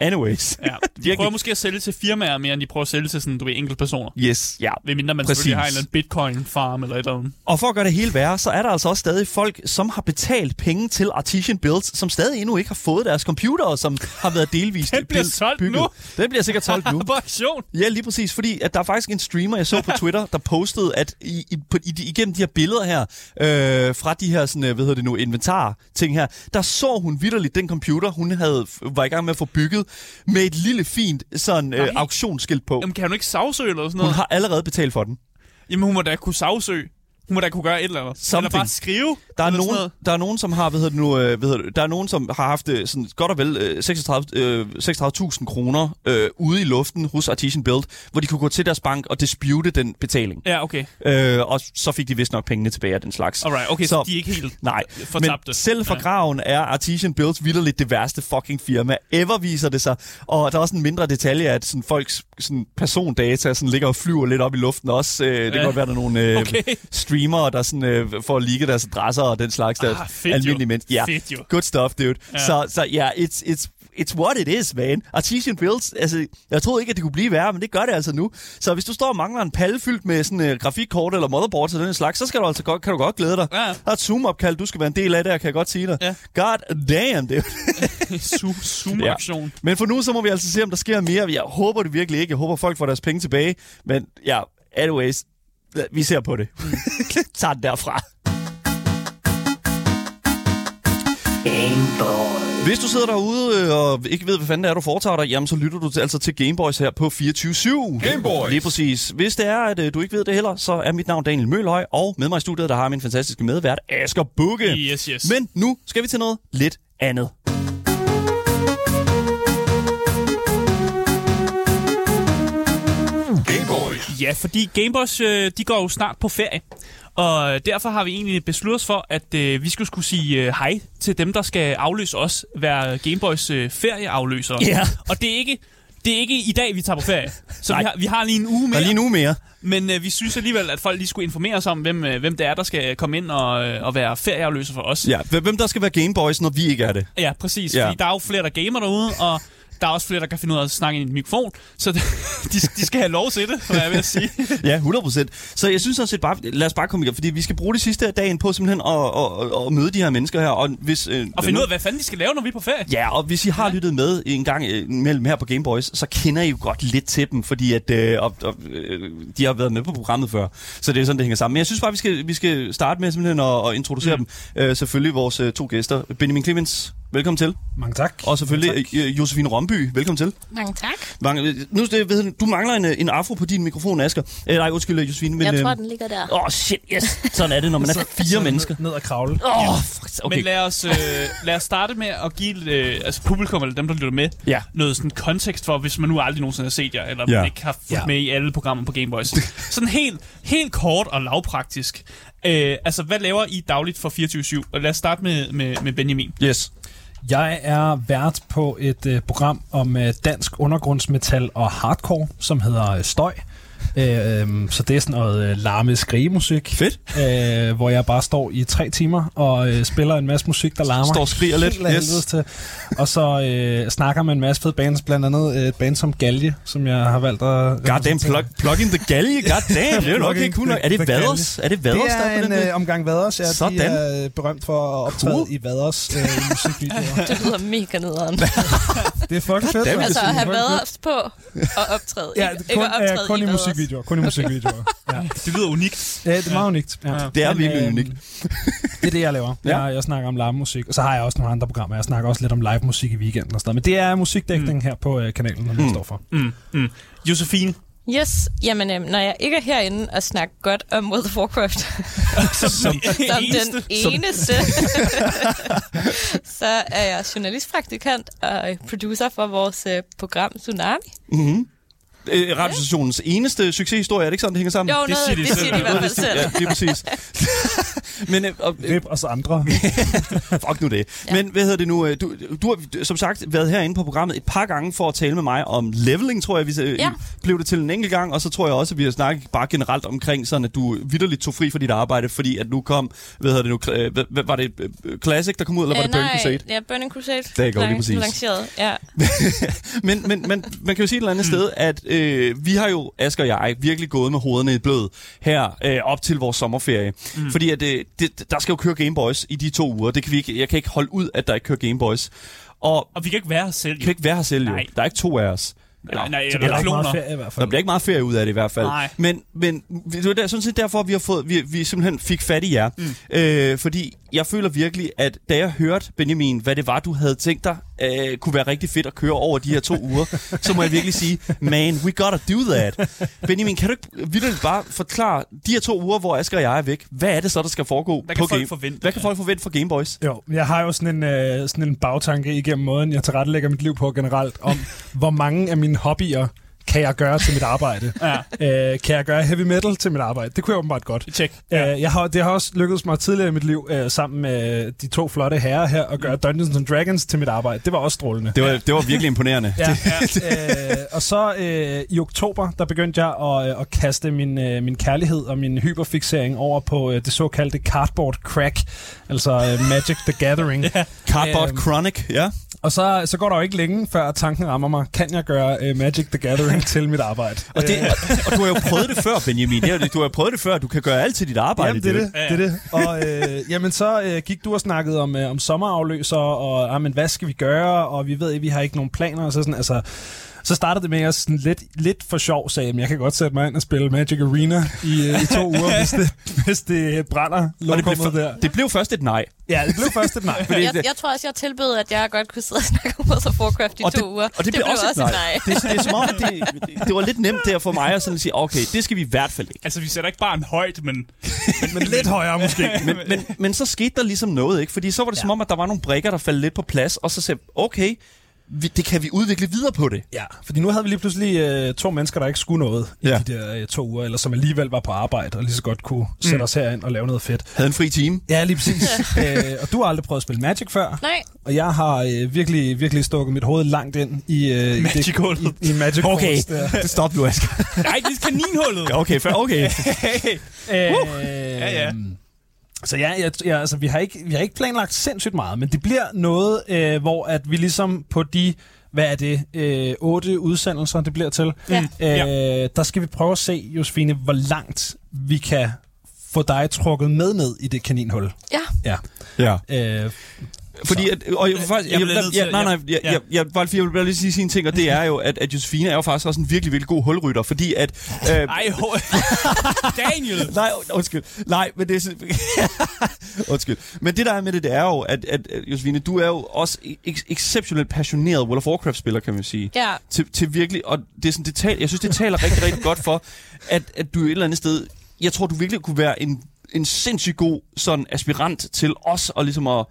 A: anyways.
B: Ja, de prøver måske at sælge til firmaer mere, end de prøver at sælge til sådan, du ved, enkelte personer.
A: Yes, ja.
B: Ved mindre man
A: Præcis.
B: selvfølgelig har en eller anden bitcoin-farm eller et eller andet.
A: Og for at gøre det hele værre, så er der altså også stadig folk, som har betalt penge til Artisan Builds, som stadig endnu ikke har fået deres computer, som har været delvist
B: bliver solgt
A: bygget.
B: nu.
A: Den bliver sikkert solgt nu.
B: På aktion.
A: Ja, lige præcis, fordi at der er faktisk en streamer, jeg så på Twitter, der postede, at i, i, på, i, igennem de her billeder her, øh, fra de her sådan, øh, hvad hedder det nu, inventar-ting her, der så hun vidderligt den computer, hun havde, var i gang med at få bygget, med et lille fint sådan, øh, auktionsskilt på.
B: Jamen, kan hun ikke sagsøge eller sådan
A: Hun
B: noget?
A: har allerede betalt for den.
B: Jamen, hun må da kunne sagsøge. Hun må da kunne gøre et eller andet. Eller
A: Something.
B: bare skrive.
A: Der er, nogen, der er nogen, som har, hvad hedder det nu, øh, hvad hedder det, der er nogen, som har haft øh, sådan godt og vel øh, 36 øh, 36.000 kroner øh, ude i luften hos Artisan Build, hvor de kunne gå til deres bank og dispute den betaling.
B: Ja, okay.
A: Øh, og så fik de vist nok pengene tilbage af den slags.
B: Alright, okay, så, så de er ikke helt
A: Nej,
B: fortabte.
A: men selv for graven er Artisan Builds vidderligt det værste fucking firma. Ever viser det sig. Og der er også en mindre detalje, at sådan folks sådan persondata sådan ligger og flyver lidt op i luften også. Øh, det
B: Ja.
A: kan godt være, der er nogle øh,
B: Okay.
A: streamere, der sådan, øh, får at ligge deres adresser og den slags. Der
B: Ah, fedt
A: almindelige mennesker. Ja,
B: Fedt jo.
A: good stuff, dude.
B: Ja.
A: Så, så ja, it's, it's, it's what it is, man. Artisan Builds, altså, jeg troede ikke, at det kunne blive værre, men det gør det altså nu. Så hvis du står og mangler en palle fyldt med sådan uh, grafikkort eller motherboard til den slags, så skal du altså godt, kan du godt glæde dig.
B: Ja.
A: Der er et Zoom-opkald, du skal være en del af der, kan jeg godt sige dig.
B: Ja.
A: God damn, det.
B: Zoom- Zoom-aktion.
A: Men for nu, så må vi altså se, om der sker mere. Jeg håber det virkelig ikke. Jeg håber, folk får deres penge tilbage. Men ja, anyways, vi ser på det. Tag den derfra. Hvis du sidder derude øh, og ikke ved, hvad fanden det er, du foretager dig, jamen så lytter du til, altså til Gameboys her på 24-7.
C: Gameboys!
A: Lige præcis. Hvis det er, at øh, du ikke ved det heller, så er mit navn Daniel Mølhøj, og med mig i studiet, der har jeg min fantastiske medvært, Asger Bukke.
B: Yes, yes.
A: Men nu skal vi til noget lidt andet.
B: Ja, fordi Gameboys, øh, de går jo snart på ferie. Og derfor har vi egentlig besluttet os for, at øh, vi skulle, skulle sige øh, hej til dem, der skal afløse os, være Gameboys øh, ferieafløsere.
A: Ja.
B: Og det er ikke... Det er ikke i dag, vi tager på ferie. Så vi har, vi har lige en uge
A: Der
B: mere.
A: er lige en uge mere.
B: Men øh, vi synes alligevel, at folk lige skulle informere os om, hvem, øh, hvem det er, der skal komme ind og, øh, og være ferieafløser for os.
A: Ja, hvem der skal være Gameboys, når vi ikke er det?
B: Ja, præcis.
A: Ja.
B: Fordi der er jo flere, der gamer derude, og Der er også flere, der kan finde ud af at snakke i en mikrofon, så de, de skal have lov til det, hvad jeg vil sige.
A: Ja, 100% Så jeg synes sådan set bare, lad os bare komme i gang, fordi vi skal bruge de sidste af dagen på simpelthen at, at, at, at møde de her mennesker her. Og, hvis, øh,
B: Og finde ud af, hvad fanden de skal lave, når vi er på ferie.
A: Ja, og hvis I har lyttet med en gang øh, mellem her på Gameboys, så kender I jo godt lidt til dem, fordi at, øh, og, og, øh, de har været med på programmet før. Så det er sådan, det hænger sammen. Men jeg synes bare, vi skal, vi skal starte med simpelthen at, at introducere mm. dem. Øh, selvfølgelig vores øh, to gæster. Benjamin Clemens, velkommen til.
F: Mange tak.
A: Og selvfølgelig øh, Josefine Romby, velkommen til.
G: Mange tak.
A: Mange, nu, det, ved, du, mangler en, øh, en afro på din mikrofon, Asger. Øh, nej, undskyld, Josefine. Men,
G: Jeg tror,
A: øh,
G: den ligger der.
A: Åh, oh, shit, yes. Sådan er det, når man er fire mennesker.
F: Ned og kravle.
A: Åh, oh,
B: Okay. Men lad os, øh, lad os starte med at give øh, altså publikum, eller dem, der lytter med,
A: Ja.
B: noget sådan kontekst for, hvis man nu aldrig nogensinde har set jer, eller
A: Ja.
B: man ikke har fulgt
F: Ja.
B: med i alle programmer på Gameboys. sådan helt, helt kort og lavpraktisk. Øh, altså, hvad laver I dagligt for 24-7? Og lad os starte med, med, med Benjamin.
A: Yes.
F: Jeg er vært på et øh, program om øh, dansk undergrundsmetal og hardcore, som hedder øh, Støj. Uh, um, så det er sådan noget uh, larme skrigemusik.
A: Fedt.
F: Uh, hvor jeg bare står i tre timer og uh, spiller en masse musik, der larmer.
A: Står og skriger lidt. Yes.
F: til. Og så uh, snakker med en masse fede bands, blandt andet uh, et band som Galje, som jeg har valgt at...
A: Goddamn, plug, plug in the galge. Goddamn, det er jo nok ikke cool Er det Vaders? Er det Vaders,
F: Det
A: der
F: er
A: den
F: en
A: der?
F: øh, omgang Vaders, ja.
A: Sådan.
F: De er øh, berømt for at optræde
A: Cool.
F: i Vaders øh, musikvideoer.
G: Det lyder mega nederen.
F: det er fucking fedt.
A: Damn,
G: altså
A: det
G: at have
F: fedt.
G: på og optræde.
F: Ja,
G: ikke, ikke
F: kun,
G: at optræde
F: øh, kun i
G: Vaders.
F: Musikvideoer. Kun i musikvideoer. Ja.
B: Det lyder unikt.
F: ja, det er meget unikt. Ja.
A: Det er virkelig
F: øh,
A: unikt.
F: Det er det, jeg laver.
A: Ja.
F: Jeg, jeg snakker om live-musik, og så har jeg også nogle andre programmer. Jeg snakker også lidt om live-musik i weekenden og sådan noget. Men det er musikdækning mm. her på øh, kanalen, som mm. jeg står for.
B: Mm, mm. Josefine,
G: Yes, jamen øh, når jeg ikke er herinde og snakker godt om World of Warcraft,
B: som, som
G: den eneste, så er jeg journalistpraktikant og producer for vores øh, program Tsunami.
A: Mm-hmm. Øh, radiostationens eneste succeshistorie, er det ikke sådan, det hænger sammen?
G: Jo,
B: Det
G: noget,
B: siger de
G: det
B: selv.
G: siger de i hvert fald selv.
A: Ja, det er præcis. Men, øh, og, øh,
F: Rip os andre.
A: fuck nu det.
G: Ja.
A: Men hvad hedder det nu? øh, Du, du har som sagt været herinde på programmet et par gange for at tale med mig om leveling, tror jeg. Vi øh,
G: Ja.
A: blev det til en enkelt gang, og så tror jeg også, at vi har snakket bare generelt omkring, sådan at du vidderligt tog fri for dit arbejde, fordi at nu kom, hvad hedder det nu, øh, hvad, var det øh, Classic, der kom ud, eller var det Burning
G: nej,
A: Crusade?
G: Ja, Burning Crusade.
A: Der er godt, lige præcis.
G: Lanceret, ja.
A: men, men, men man kan jo sige et eller andet sted, at øh, vi har jo, Asger og jeg, virkelig gået med hovederne i blød her øh, op til vores sommerferie. Mm. Fordi at, øh, det, der skal jo køre Gameboys i de to uger. Det kan vi ikke, jeg kan ikke holde ud, at der ikke kører Gameboys. Og
B: Og vi kan ikke være os selv.
A: vi kan ikke være her selv jo.
B: Nej.
A: Der er ikke to af os.
B: Nej, nej,
F: Så det er
B: eller
F: ikke meget
B: kloner.
F: ferie i hvert
A: Der
F: fald.
A: bliver ikke meget ferie ud af det i hvert fald.
B: Nej.
A: Men, men det der, sådan set derfor, vi har fået, vi, vi simpelthen fik fat i jer. Mm. Øh, fordi jeg føler virkelig, at da jeg hørte, Benjamin, hvad det var, du havde tænkt dig, øh, kunne være rigtig fedt at køre over de her to uger, så må jeg virkelig sige, man, we gotta do that. Benjamin, kan du ikke vildt bare forklare, de her to uger, hvor Asger og jeg er væk, hvad er det så, der skal foregå
B: Hvad
A: på
B: kan folk
A: Game?
B: forvente?
A: Hvad kan folk forvente for Gameboys?
F: Jo, jeg har jo sådan en, øh, sådan en bagtanke igennem måden, jeg tilrettelægger mit liv på generelt, om hvor mange af mine hobbyer kan jeg gøre til mit arbejde.
B: Ja,
F: Øh, kan jeg gøre heavy metal til mit arbejde? Det kunne jeg åbenbart godt.
B: tjek.
F: Ja. Uh, jeg har, det har også lykkedes mig tidligere i mit liv, uh, sammen med de to flotte herrer her, at gøre Dungeons and Dragons til mit arbejde. Det var også strålende.
A: Det var, det var virkelig imponerende.
F: Ja, ja. uh, og så uh, i oktober, der begyndte jeg at, uh, at kaste min, uh, min kærlighed og min hyperfixering over på uh, det såkaldte cardboard crack, altså uh, Magic the Gathering. ja.
A: Cardboard
F: Øhm,
A: Chronic, ja.
F: Og så, så går der jo ikke længe, før tanken rammer mig, kan jeg gøre uh, Magic the Gathering til mit arbejde?
A: Og, det, og du har jo prøvet det før, Benjamin. Det er, jo det- du har jo prøvet det før. Du kan gøre alt til dit arbejde.
F: Jamen, det er
A: jo
F: det. det, er det. Og øh, jamen, så øh, gik du og snakkede om, øh, om sommerafløser, og ah, men, hvad skal vi gøre, og vi ved, at vi har ikke nogen planer. Og så, sådan, altså, så startede det med, at jeg sådan lidt, lidt for sjov sagde, at jeg kan godt sætte mig ind og spille Magic Arena i, øh, i to uger, hvis det, hvis det brænder
A: Og det blev, for,
F: der.
A: det blev først et nej.
F: Ja, det blev først et nej.
A: Fordi
G: Jeg,
A: det-
G: jeg tror også, jeg tilbød, at jeg godt kunne sidde og snakke om World of Warcraft i
A: og
G: to
A: det,
G: uger.
A: Og det, blev også et nej.
G: nej.
A: Det, det er som om, det, det var lidt nemt der for mig at sådan sige, okay, det skal vi i hvert fald ikke.
B: Altså, vi sætter ikke bare en højt, men...
F: Men, men lidt højere måske.
A: Men, men, men så skete der ligesom noget, ikke? Fordi så var det ja. som om, at der var nogle brikker, der faldt lidt på plads, og så sagde okay, vi, det kan vi udvikle videre på det.
F: Ja, fordi nu havde vi lige pludselig øh, to mennesker, der ikke skulle noget i
A: Ja.
F: de der øh, to uger, eller som alligevel var på arbejde, og lige så godt kunne sætte
A: Mm.
F: os herind og lave noget fedt.
A: Havde en fri time.
F: Ja, lige præcis. øh, og du har aldrig prøvet at spille Magic før,
G: Nej,
F: og jeg har øh, virkelig, virkelig stukket mit hoved langt ind i, øh, i, det, i, i Magic
A: Okay,
F: Force
A: det stop nu, Asger.
B: Nej, det er kaninhullet.
A: Ja, Okay, okay.
F: Øh,
B: Ja, ja.
F: Så ja, jeg, ja altså, vi, har ikke, vi har ikke planlagt sindssygt meget, men det bliver noget, øh, hvor at vi ligesom på de hvad er det, øh, otte udsendelser, det bliver til.
G: Ja.
F: Øh, der skal vi prøve at se, Josefine, hvor langt vi kan få dig trukket med ned i det kaninhul.
G: Ja.
F: Ja.
A: Ja.
F: Øh,
A: Fordi, at, og jeg, faktisk,
B: jeg
A: jeg, jeg,
B: til-
A: nej, nej,
B: ja,
A: jeg,
B: ja.
A: jeg, jeg, bare, jeg vil bare lige sige sin ting, og det er jo, at, at Josefine er jo faktisk også en virkelig, virkelig god hulrytter, fordi at... Øh,
B: Ej, ho- Daniel!
A: Nej, und- undskyld. Nej, men det er... så- undskyld. Men det der er med det, det er jo, at, at Josefine, du er jo også ek- exceptionelt passioneret World of Warcraft-spiller, kan man sige.
G: Ja.
A: Til, til virkelig, og det er sådan, det tal, jeg synes, det taler rigtig, rigtig godt for, at, at du et eller andet sted, jeg tror, du virkelig kunne være en, en sindssygt god sådan aspirant til os, og ligesom at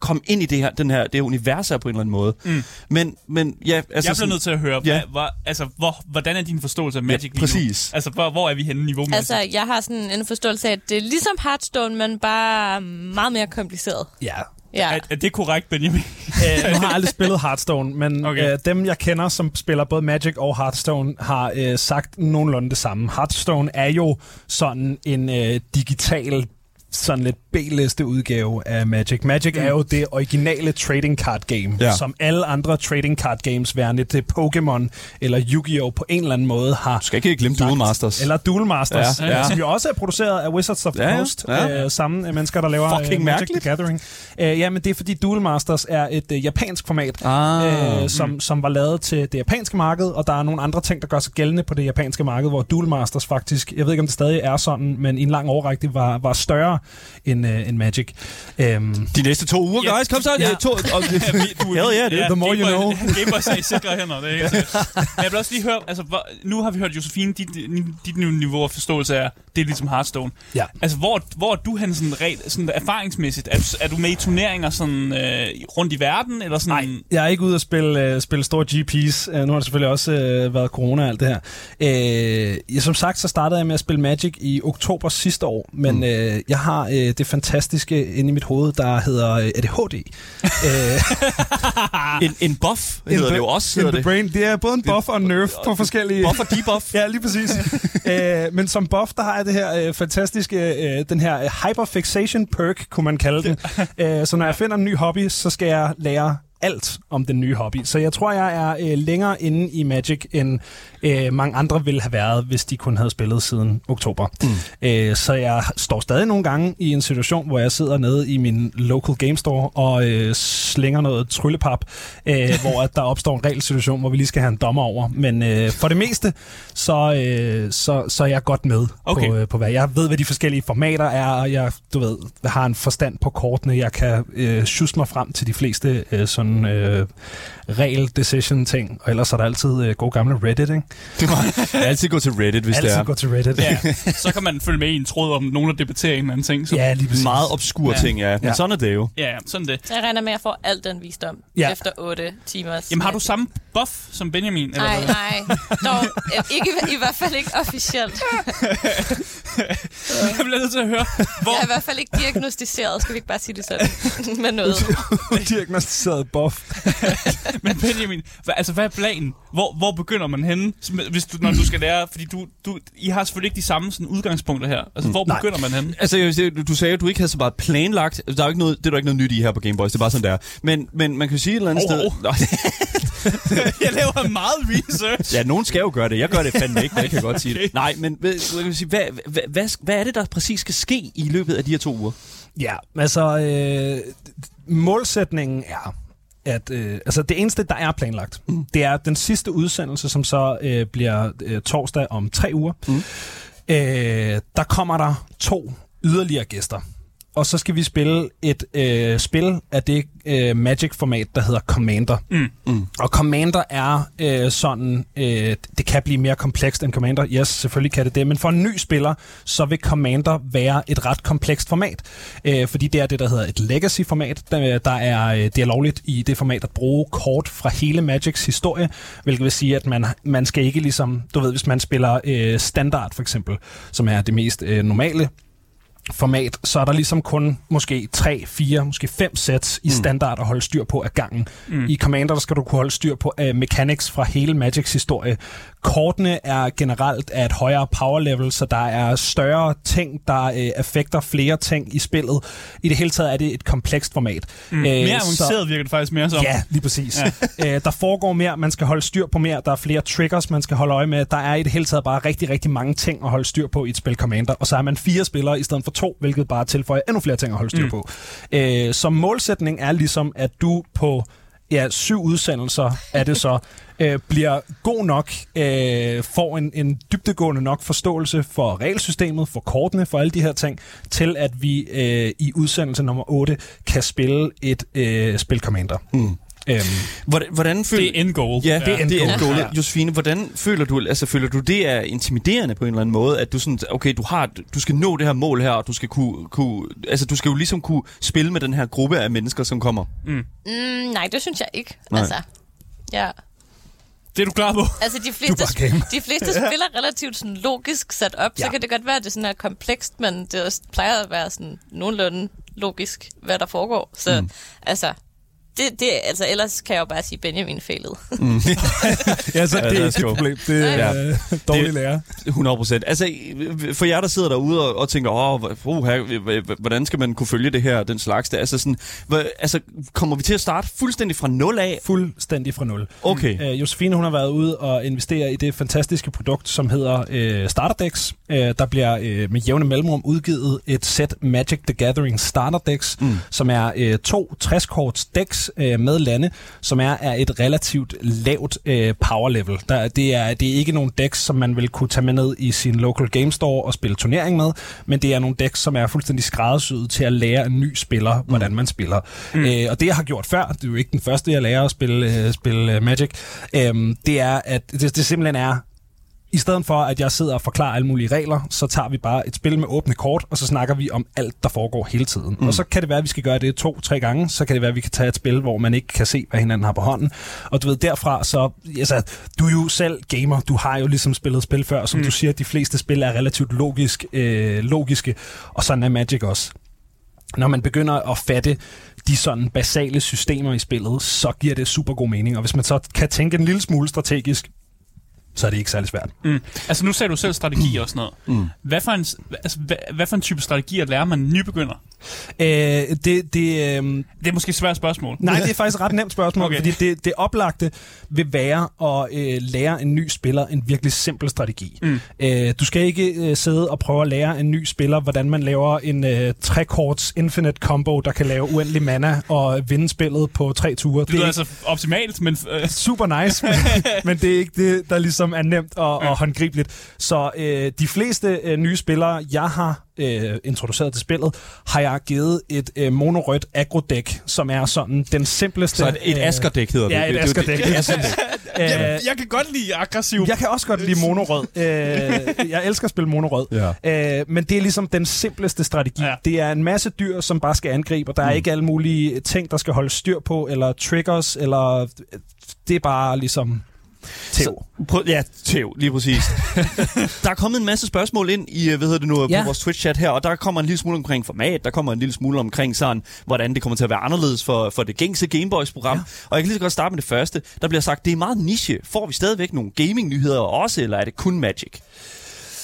A: komme ind i det her, den her, det her univers her på en eller anden måde. Mm. Men, men ja, altså...
B: Jeg bliver
A: sådan-
B: nødt til at høre,
A: Ja.
B: ja. hvad, altså, hvor, hvordan er din forståelse af Magic lige
A: præcis.
B: nu? Altså, hvor, hvor er vi henne niveau
G: Altså, jeg har sådan en forståelse af, at det er ligesom Hearthstone, men bare meget mere kompliceret.
F: ja.
G: Ja.
B: er, er det korrekt, Benjamin?
F: Øh, nu har jeg aldrig spillet Hearthstone, men
B: okay.
F: øh, dem, jeg kender, som spiller både Magic og Hearthstone, har øh, sagt nogenlunde det samme. Hearthstone er jo sådan en øh, digital sådan lidt B-liste udgave af Magic. Magic mm. er jo det originale trading card game,
A: Ja.
F: som alle andre trading card games, værende til Pokémon eller Yu-Gi-Oh! på en eller anden måde har
A: Du skal ikke glemme Duel Masters.
F: eller Duel Masters,
A: Ja,
F: ja, som jo også er produceret af Wizards of the
A: Ja,
F: Coast.
A: ja.
F: Øh, samme mennesker, der laver
A: Fucking
F: øh, Magic
A: mærkeligt.
F: the Gathering. Øh, ja, men det er fordi Duel Masters er et øh, japansk format,
A: Ah.
F: øh, som, som var lavet til det japanske marked, og der er nogle andre ting, der gør sig gældende på det japanske marked, hvor Duel Masters faktisk, jeg ved ikke om det stadig er sådan, men i en lang årrække var, var større end, øh, end Magic. Øhm,
A: De næste to uger,
B: Ja.
A: guys. Kom så.
F: Ja.
A: Ja. To, og,
B: du,
A: Hell yeah, dude.
F: The more you know.
B: Gameboys er i sikre hænder, det er. Men jeg vil også lige høre, altså, hvor, nu har vi hørt, Josefine, dit, dit niveau af forståelse er, det er ligesom Hearthstone.
F: ja.
B: Altså, hvor, hvor er du hen sådan, rent, sådan erfaringsmæssigt? Er, du- er du med i turneringer sådan, øh, rundt i verden? Eller sådan,
F: Nej, jeg er ikke ude at spille, øh, spille store GP's. Øh, nu har det selvfølgelig også øh, været corona og alt det her. Øh, ja, som sagt, så startede jeg med at spille Magic i oktober sidste år, men mm. øh, jeg har øh, det fantastiske inde i mit hoved, der hedder øh, ADHD. øh,
A: en, en buff hedder det jo også.
F: in
A: Hedder
F: the
A: det.
F: brain. Det er både en buff og en nerf på forskellige...
A: Buff og debuff.
F: Ja, lige præcis. øh, men som buff, der har jeg det her øh, fantastiske, øh, den her øh, hyperfixation perk, kunne man kalde den. øh, så når jeg finder en ny hobby, så skal jeg lære alt om den nye hobby. Så jeg tror, jeg er øh, længere inde i Magic, end øh, mange andre ville have været, hvis de kun havde spillet siden oktober. Mm. Øh, så jeg står stadig nogle gange i en situation, hvor jeg sidder nede i min local game store og øh, slænger noget tryllepap, øh, hvor at der opstår en regelsituation, hvor vi lige skal have en dommer over. Men øh, for det meste, så, øh, så, så er jeg godt med
B: Okay.
F: på, øh, på hvad. Jeg ved, hvad de forskellige formater er, og jeg du ved, har en forstand på kortene. Jeg kan øh, sjusse mig frem til de fleste øh, sådan øh, regel-decision-ting. Og ellers er der altid øh, god gamle Reddit, ikke?
A: Altid gå til Reddit, hvis
F: altid
A: det er.
F: gå til Reddit.
B: ja, så kan man følge med i en tråd om nogen, der debatterer en eller anden ting. Så,
F: ja lige præcis.
A: Meget obskur
B: Ja.
A: ting, ja. Men
F: Ja.
A: sådan er det jo.
B: ja, sådan det.
G: Så jeg regner med, at får al den visdom
F: Ja.
G: efter 8 timers.
B: Jamen, har du samme buff som Benjamin? Eller
G: Nej,
B: hvad?
G: nej. Dog, øh, ikke, I hvert fald ikke officielt.
B: Jeg bliver nødt til at høre, hvor...
G: Jeg er i hvert fald ikke diagnostiseret, skal vi ikke bare sige det sådan, med noget.
F: Diagnostiseret buff.
B: Men Benjamin, hvad, altså hvad er planen? Hvor, hvor begynder man henne, hvis du, når du skal lære? Fordi du, du, I har selvfølgelig ikke de samme sådan, udgangspunkter her. Altså, hvor
F: Nej.
B: begynder man henne?
A: Altså, jeg vil sige, du sagde, at du ikke havde så meget planlagt. Der er jo ikke noget, det er der ikke noget nyt i her på Game Boys. Det er bare sådan der. Men, men man kan sige et eller andet
B: Hov,
A: sted... Nå,
B: jeg laver meget research.
A: ja, nogen skal jo gøre det. Jeg gør det fandme ikke, det kan jeg godt sige.
B: Okay.
A: det. Nej, men hvad, kan hvad, hvad, hvad, hvad er det, der præcis skal ske i løbet af de her to uger?
F: Ja, altså øh, målsætningen er, at øh, altså det eneste, der er planlagt, mm. det er den sidste udsendelse, som så øh, bliver øh, torsdag om tre uger. Mm. Øh, der kommer der to yderligere gæster. Og så skal vi spille et øh, spil af det øh, Magic-format, der hedder Commander.
B: Mm.
F: Mm. Og Commander er øh, sådan, øh, det kan blive mere komplekst end Commander. Yes, selvfølgelig kan det det. Men for en ny spiller, så vil Commander være et ret komplekst format. Øh, fordi det er det, der hedder et legacy-format. Der, der er, øh, det er lovligt i det format at bruge kort fra hele Magics historie. Hvilket vil sige, at man, man skal ikke ligesom, du ved, hvis man spiller øh, standard for eksempel, som er det mest øh, normale format, så er der ligesom kun måske 3, 4, måske 5 sets i standard at holde styr på af gangen. Mm. I Commander der skal du kunne holde styr på uh, mechanics fra hele Magics historie. Kortene er generelt af et højere power level, så der er større ting, der uh, affekter flere ting i spillet. I det hele taget er det et komplekst format. Mm. Uh,
B: Mere avanceret virker det faktisk mere som.
F: Ja, lige præcis. Ja. øh, der foregår mere, man skal holde styr på mere, der er flere triggers, man skal holde øje med. Der er i det hele taget bare rigtig, rigtig mange ting at holde styr på i et spil Commander, og så er man fire spillere i stedet for to, hvilket bare tilføjer endnu flere ting at holde styr mm. på. Øh, så målsætning er ligesom, at du på ja, syv udsendelser er det så, øh, bliver god nok, øh, får en, en dybdegående nok forståelse for regelsystemet, for kortene, for alle de her ting, til at vi øh, i udsendelse nummer 8 kan spille et øh, spil Commander. Mm. Øhm,
A: Hvordan, hvordan føler...
B: Det er end goal.
A: Ja, det er
F: end goal.
A: goal.
F: Ja.
A: Josefine, hvordan føler du, altså føler du det er intimiderende på en eller anden måde, at du sådan, okay, du har, du skal nå det her mål her, og du skal kunne, kunne altså du skal jo ligesom kunne spille med den her gruppe af mennesker, som kommer.
G: Mm, nej, det synes jeg ikke.
A: Nej.
G: Altså, ja.
B: Det er du klar på?
G: Altså, de fleste, de fleste spiller relativt sådan logisk sat op. Ja. så kan det godt være, at det sådan er komplekst, men det også plejer at være sådan nogenlunde logisk, hvad der foregår. Så mm. altså, det, det, altså, ellers kan jeg jo bare sige Benjamin fælet.
F: ja, så
A: Ja,
F: det er ikke et problem. Det er
A: Ja.
F: øh, dårlig
A: Det-
F: lærer.
A: 100 procent. Altså, for jer, der sidder derude og, og tænker, åh, oh, hvordan skal man kunne følge det her, den slags der? Altså, sådan, hva, altså, kommer vi til at starte fuldstændig fra nul af?
F: Fuldstændig fra nul.
A: Okay.
F: Øh, Josefine hun har været ude og investere i det fantastiske produkt, som hedder øh, Starterdecks. Øh, der bliver øh, med jævne mellemrum udgivet et sæt Magic the Gathering Starterdecks, mm. som er øh, to 60-korts decks øh, med lande, som er af et relativt lavt øh, power level. Der, det, er, det er ikke nogle decks, som man vil kunne tage med ned i sin local game store og spille turnering med, men det er nogle decks, som er fuldstændig skræddersyet til at lære en ny spiller, hvordan man spiller. Mm. Øh, og det, jeg har gjort før, det er jo ikke den første, jeg lærer at spille, øh, spille øh, Magic, øhm, det er, at det, det simpelthen er, i stedet for, at jeg sidder og forklarer alle mulige regler, så tager vi bare et spil med åbne kort, og så snakker vi om alt, der foregår hele tiden. Mm. Og så kan det være, at vi skal gøre det to-tre gange. Så kan det være, at vi kan tage et spil, hvor man ikke kan se, hvad hinanden har på hånden. Og du ved, derfra så... Altså, du er jo selv gamer. Du har jo ligesom spillet spil før. Som mm. du siger, de fleste spil er relativt logisk, øh, logiske. Og sådan er Magic også når man begynder at fatte de sådan basale systemer i spillet, så giver det super god mening. Og hvis man så kan tænke en lille smule strategisk, så er det ikke særlig svært.
B: Mm. Altså nu sagde du selv strategi og sådan noget. Mm. Hvad, for en, altså, hvad, hvad for en type strategier lærer man nybegynder?
F: Øh, det, det, øh,
B: Det er måske et svært spørgsmål.
F: nej, det er faktisk et ret nemt spørgsmål,
B: Okay.
F: fordi det, det oplagte vil være at øh, lære en ny spiller en virkelig simpel strategi. Mm. Øh, du skal ikke øh, sidde og prøve at lære en ny spiller, hvordan man laver en øh, trekorts infinite combo, der kan lave uendelig mana og vinde spillet på tre ture.
B: Det lyder altså optimalt, men... Øh,
F: super nice, men, men det er ikke det, der ligesom er nemt og, og håndgribeligt. Så øh, de fleste øh, nye spillere, jeg har øh, introduceret til spillet, har jeg givet et øh, monorødt agro-dæk, som er sådan den simpleste...
A: Så et, et
F: øh,
A: askerdæk hedder det.
F: Ja, et
A: Det er det-
F: askerdæk.
A: det sådan det.
F: øh,
B: jeg kan godt lide aggressiv.
F: jeg kan også godt lide monorød. Øh, jeg elsker at spille monorød.
A: Ja.
F: Øh, men det er ligesom den simpleste strategi.
B: Ja.
F: Det er en masse dyr, som bare skal angribe, og der er ikke alle mulige ting, der skal holde styr på, eller triggers, eller... Det er bare ligesom... Tæv.
A: Så, ja, tæv, lige præcis. der er kommet en masse spørgsmål ind i, øh, hvad hedder det nu, ja.
F: Ja.
A: på vores Twitch-chat her, og der kommer en lille smule omkring format, der kommer en lille smule omkring sådan, hvordan det kommer til at være anderledes for, for det gængse Gameboys-program. Ja. Og jeg kan lige så godt starte med det første. Der bliver sagt, det er meget niche. Får vi stadigvæk nogle gaming-nyheder også, eller er det kun Magic?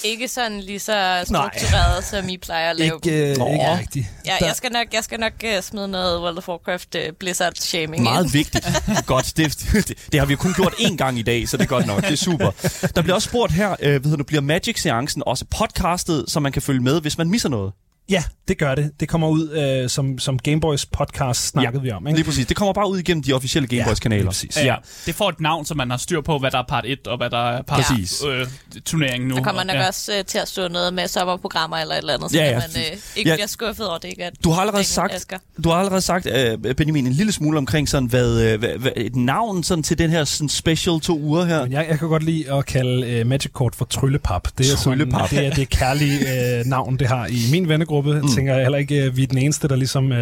G: Ikke sådan lige så struktureret, som I plejer at lave.
F: Ikke, øh,
A: Nå.
F: ikke rigtigt.
G: Ja, jeg skal nok, jeg skal nok uh, smide noget World of Warcraft uh, Blizzard-shaming
A: Meget
G: ind.
A: vigtigt. Godt. Det, det, det har vi jo kun gjort én gang i dag, så det er godt nok. Det er super. Der bliver også spurgt her, øh, hvad hedder det, bliver Magic-seancen også podcastet, så man kan følge med, hvis man misser noget?
F: Ja, det gør det. Det kommer ud øh, som, som Gameboys podcast, snakkede ja, vi om. Ikke?
A: Lige præcis. Det kommer bare ud igennem de officielle Gameboys-kanaler.
F: lige præcis.
B: Ja. Det får et navn, så man har styr på, hvad der er part 1 og hvad der er part
A: Præcis.
B: øh, turneringen nu.
G: Der kommer nok
B: ja.
G: også uh, til at stå noget med sommerprogrammer eller et eller andet, så
A: Ja,
G: ja,
A: ja.
G: ja. man uh, ikke
A: Ja.
G: ja. bliver skuffet over det, ikke? At
A: Du har allerede
G: er
A: sagt, du har allerede sagt uh, Benjamin, en lille smule omkring sådan, hvad, uh, hvad, hvad, et navn sådan, til den her sådan, special to uger her.
F: Men jeg, jeg kan godt lide at kalde uh, Magic Kort for Tryllepap. Det er,
A: Tryllepap.
F: Sådan, det er det kærlige uh, navn, det har i min vennegruppe. Mm. tænker jeg heller ikke, uh, vi er den eneste, der ligesom uh,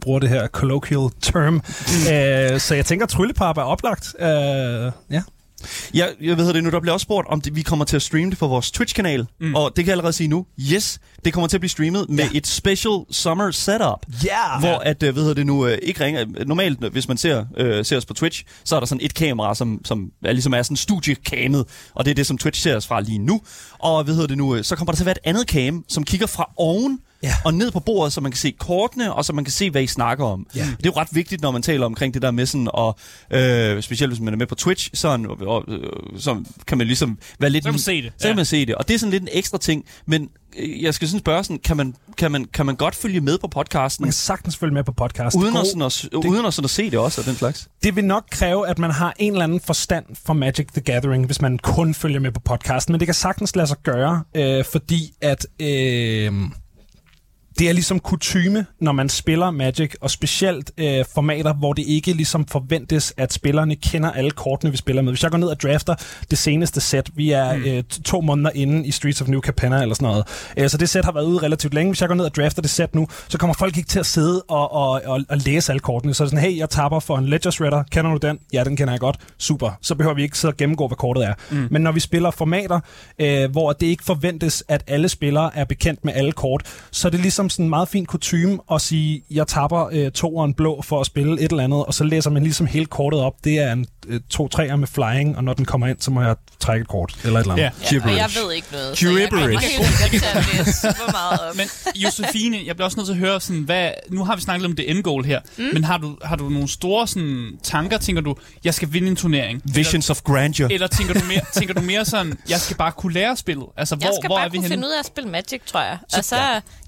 F: bruger det her colloquial term. Mm. Uh, så jeg tænker, Tryllepap er oplagt. Uh, ja.
A: Ja, jeg ved det nu. Der bliver også spurgt, om det, vi kommer til at streame det på vores Twitch-kanal. Mm. Og det kan jeg allerede sige nu. Yes, det kommer til at blive streamet med
F: Ja.
A: et special summer setup.
F: Ja!
A: Hvor at, øh, hvad hedder det nu, øh, ikke ringer. Normalt, øh, hvis man ser, øh, ser os på Twitch, så er der sådan et kamera, som, som er, ligesom er sådan studiekamet. Og det er det, som Twitch ser os fra lige nu. Og hvad hedder det nu, øh, så kommer der til at være et andet cam, som kigger fra oven
F: Ja.
A: og ned på bordet, så man kan se kortene, og så man kan se, hvad I snakker om.
F: Ja.
A: Det er jo ret vigtigt, når man taler omkring det der med sådan, og øh, specielt hvis man er med på Twitch, sådan, og, og, øh, så kan man ligesom være lidt...
B: Så kan man se det.
A: Så kan
B: Ja.
A: man se det, og det er sådan lidt en ekstra ting, men øh, jeg skal sådan spørge sådan, kan man, kan man, kan man godt følge med på podcasten,
F: Man kan sagtens følge med på podcast.
A: uden,
F: Det
A: at, sådan at, uden at, sådan at se det også, og den slags?
F: det vil nok kræve, at man har en eller anden forstand for Magic the Gathering, hvis man kun følger med på podcasten. Men det kan sagtens lade sig gøre, øh, fordi at... Øh, det er ligesom kutyme, når man spiller Magic, og specielt øh, formater, hvor det ikke ligesom forventes, at spillerne kender alle kortene, vi spiller med. Hvis jeg går ned og drafter det seneste sæt, vi er mm. øh, to måneder inde i Streets of New Capenna eller sådan noget, øh, så det sæt har været ude relativt længe. Hvis jeg går ned og drafter det sæt nu, så kommer folk ikke til at sidde og, og, og, og læse alle kortene. Så er det sådan, hey, jeg tapper for en Ledger Shredder. Kender du den? Ja, den kender jeg godt. Super. Så behøver vi ikke sidde og gennemgå, hvad kortet er. Mm. Men når vi spiller formater, øh, hvor det ikke forventes, at alle spillere er bekendt med alle kort, så er det ligesom sådan en meget fin kutume at sige, jeg tapper øh, toeren blå for at spille et eller andet, og så læser man ligesom hele kortet op. Det er en øh, to træer med flying, og når den kommer ind, så må jeg trække et kort eller et eller andet.
B: Ja.
G: Ja, og jeg ved ikke noget, så jeg
A: Gibberish.
G: kommer helt sikkert til at læse super meget op.
B: Men Josefine, jeg bliver også nødt til at høre, sådan, hvad, nu har vi snakket lidt om det end goal her, mm. men har du, har du nogle store sådan, tanker? Tænker du, jeg skal vinde en turnering?
A: Visions of grandeur.
B: Eller, eller tænker, du mere, tænker du mere sådan, jeg skal bare kunne lære spillet? Altså, hvor,
G: Jeg skal
B: hvor
G: bare
B: er vi
G: kunne
B: henne?
G: finde ud af at spille Magic, tror jeg. Og så,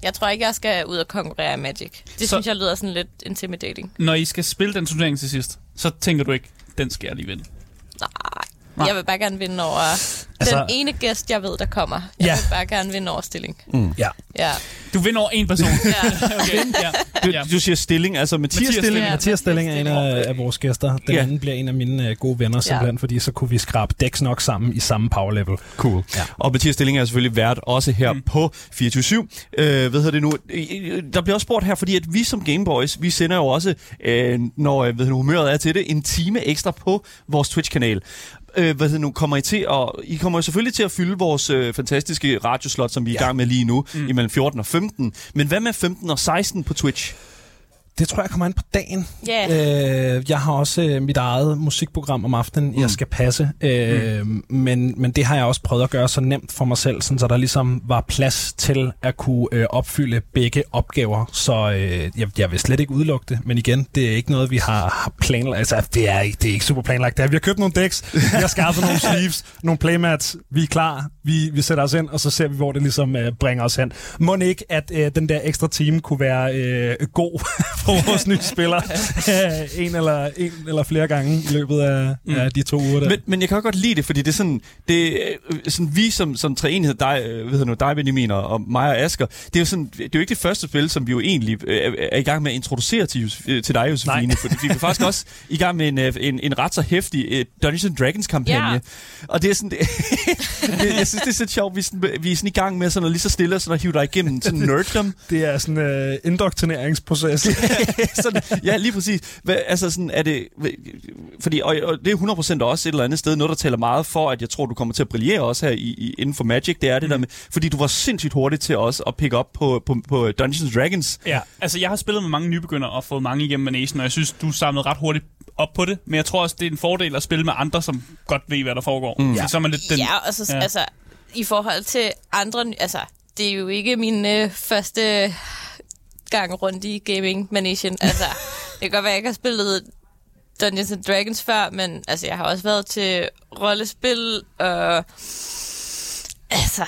G: jeg tror ikke, jeg skal ud og konkurrere i Magic. Det
B: Så-
G: synes jeg lyder sådan lidt intimidating.
B: Når I skal spille den turnering til sidst, så tænker du ikke, den skal jeg lige vinde.
G: Nej.
B: Nej.
G: Jeg vil bare gerne vinde over
F: Altså-
G: den ene gæst, jeg ved, der kommer. Jeg
F: Ja.
G: vil bare gerne vinde over stilling.
F: Ja.
G: Ja.
B: Du vinder over en person.
G: ja.
B: okay. ja.
A: Du,
B: ja.
A: du siger stilling, altså Mathias,
B: Mathias
A: stilling.
G: Ja.
F: Mathias Stilling er en af, af vores gæster. Den
A: Ja.
F: anden bliver en af mine øh, gode venner, simpelthen, fordi så kunne vi skrabe dæks nok sammen i samme power level.
A: Cool.
F: Ja.
A: Og Mathias Stilling er selvfølgelig vært også her mm. på 24 øh, Hvad hedder det nu? Der bliver også spurgt her, fordi at vi som Gameboys, vi sender jo også, øh, når øh, hvad hedder det, humøret er til det, en time ekstra på vores Twitch-kanal. Øh, hvad hedder nu, kommer I til at, I kommer jo selvfølgelig til at fylde vores øh, fantastiske radioslot, som vi er i gang med lige nu, mm. imellem 14 og 15. Men hvad med 15 og 16 på Twitch?
F: Det tror jeg kommer an på dagen.
G: Ja.
F: Øh, jeg har også øh, mit eget musikprogram om aftenen, mm. jeg skal passe. Øh, mm. men, men det har jeg også prøvet at gøre så nemt for mig selv, sådan, så der ligesom var plads til at kunne øh, opfylde begge opgaver. Så øh, jeg, jeg vil slet ikke udelukke det. Men igen, det er ikke noget, vi har, har planlagt. Altså, det er, ikke, det er ikke super planlagt. Det er, vi har købt nogle decks, vi har skaffet nogle sleeves, nogle playmats. Vi er klar. Vi, vi sætter os ind, og så ser vi, hvor det ligesom øh, bringer os hen. Må ikke, at øh, den der ekstra time kunne være øh, god for vores nye spillere øh, en, eller, en eller flere gange i løbet af, mm. af de to uger der.
A: Men, men jeg kan også godt lide det, fordi det er sådan, det, øh, sådan vi som, som treenighed, dig, øh, ved du nu, dig Benjamin og, og mig og Asger, det er jo sådan, det er jo ikke det første spil, som vi jo egentlig øh, er- er i gang med at introducere til, til dig, Josefine,
F: Nej.
A: fordi vi er faktisk også i gang med en, en, en ret så hæftig Dungeons and Dragons kampagne.
G: Ja.
A: Og det er sådan, det, det, jeg synes, det er så sjovt, vi er, sådan, vi er sådan i gang med sådan at lige så stille sådan at hive dig igennem sådan nerddom.
F: Det er sådan en øh, indoktrineringsproces.
A: sådan, ja, lige præcis. Hvad, altså sådan, er det... Fordi, og, og det er 100% også et eller andet sted noget, der taler meget for, at jeg tror, du kommer til at brillere også her i, i, inden for Magic. Det er det mm. der med... Fordi du var sindssygt hurtig til også at pick up på, på, på Dungeons and Dragons.
B: Ja, altså jeg har spillet med mange nybegyndere og fået mange igennem med Nation, og jeg synes, du samlede ret hurtigt op på det. Men jeg tror også, det er en fordel at spille med andre, som godt ved, hvad der foregår. Mm. Så er man lidt den...
G: Ja, og så,
B: Ja.
G: ja. altså, i forhold til andre, altså, det er jo ikke min øh, første gang rundt i gaming manation. Altså, det kan godt være, at jeg ikke har spillet Dungeons and Dragons før, men altså, jeg har også været til rollespil, og altså,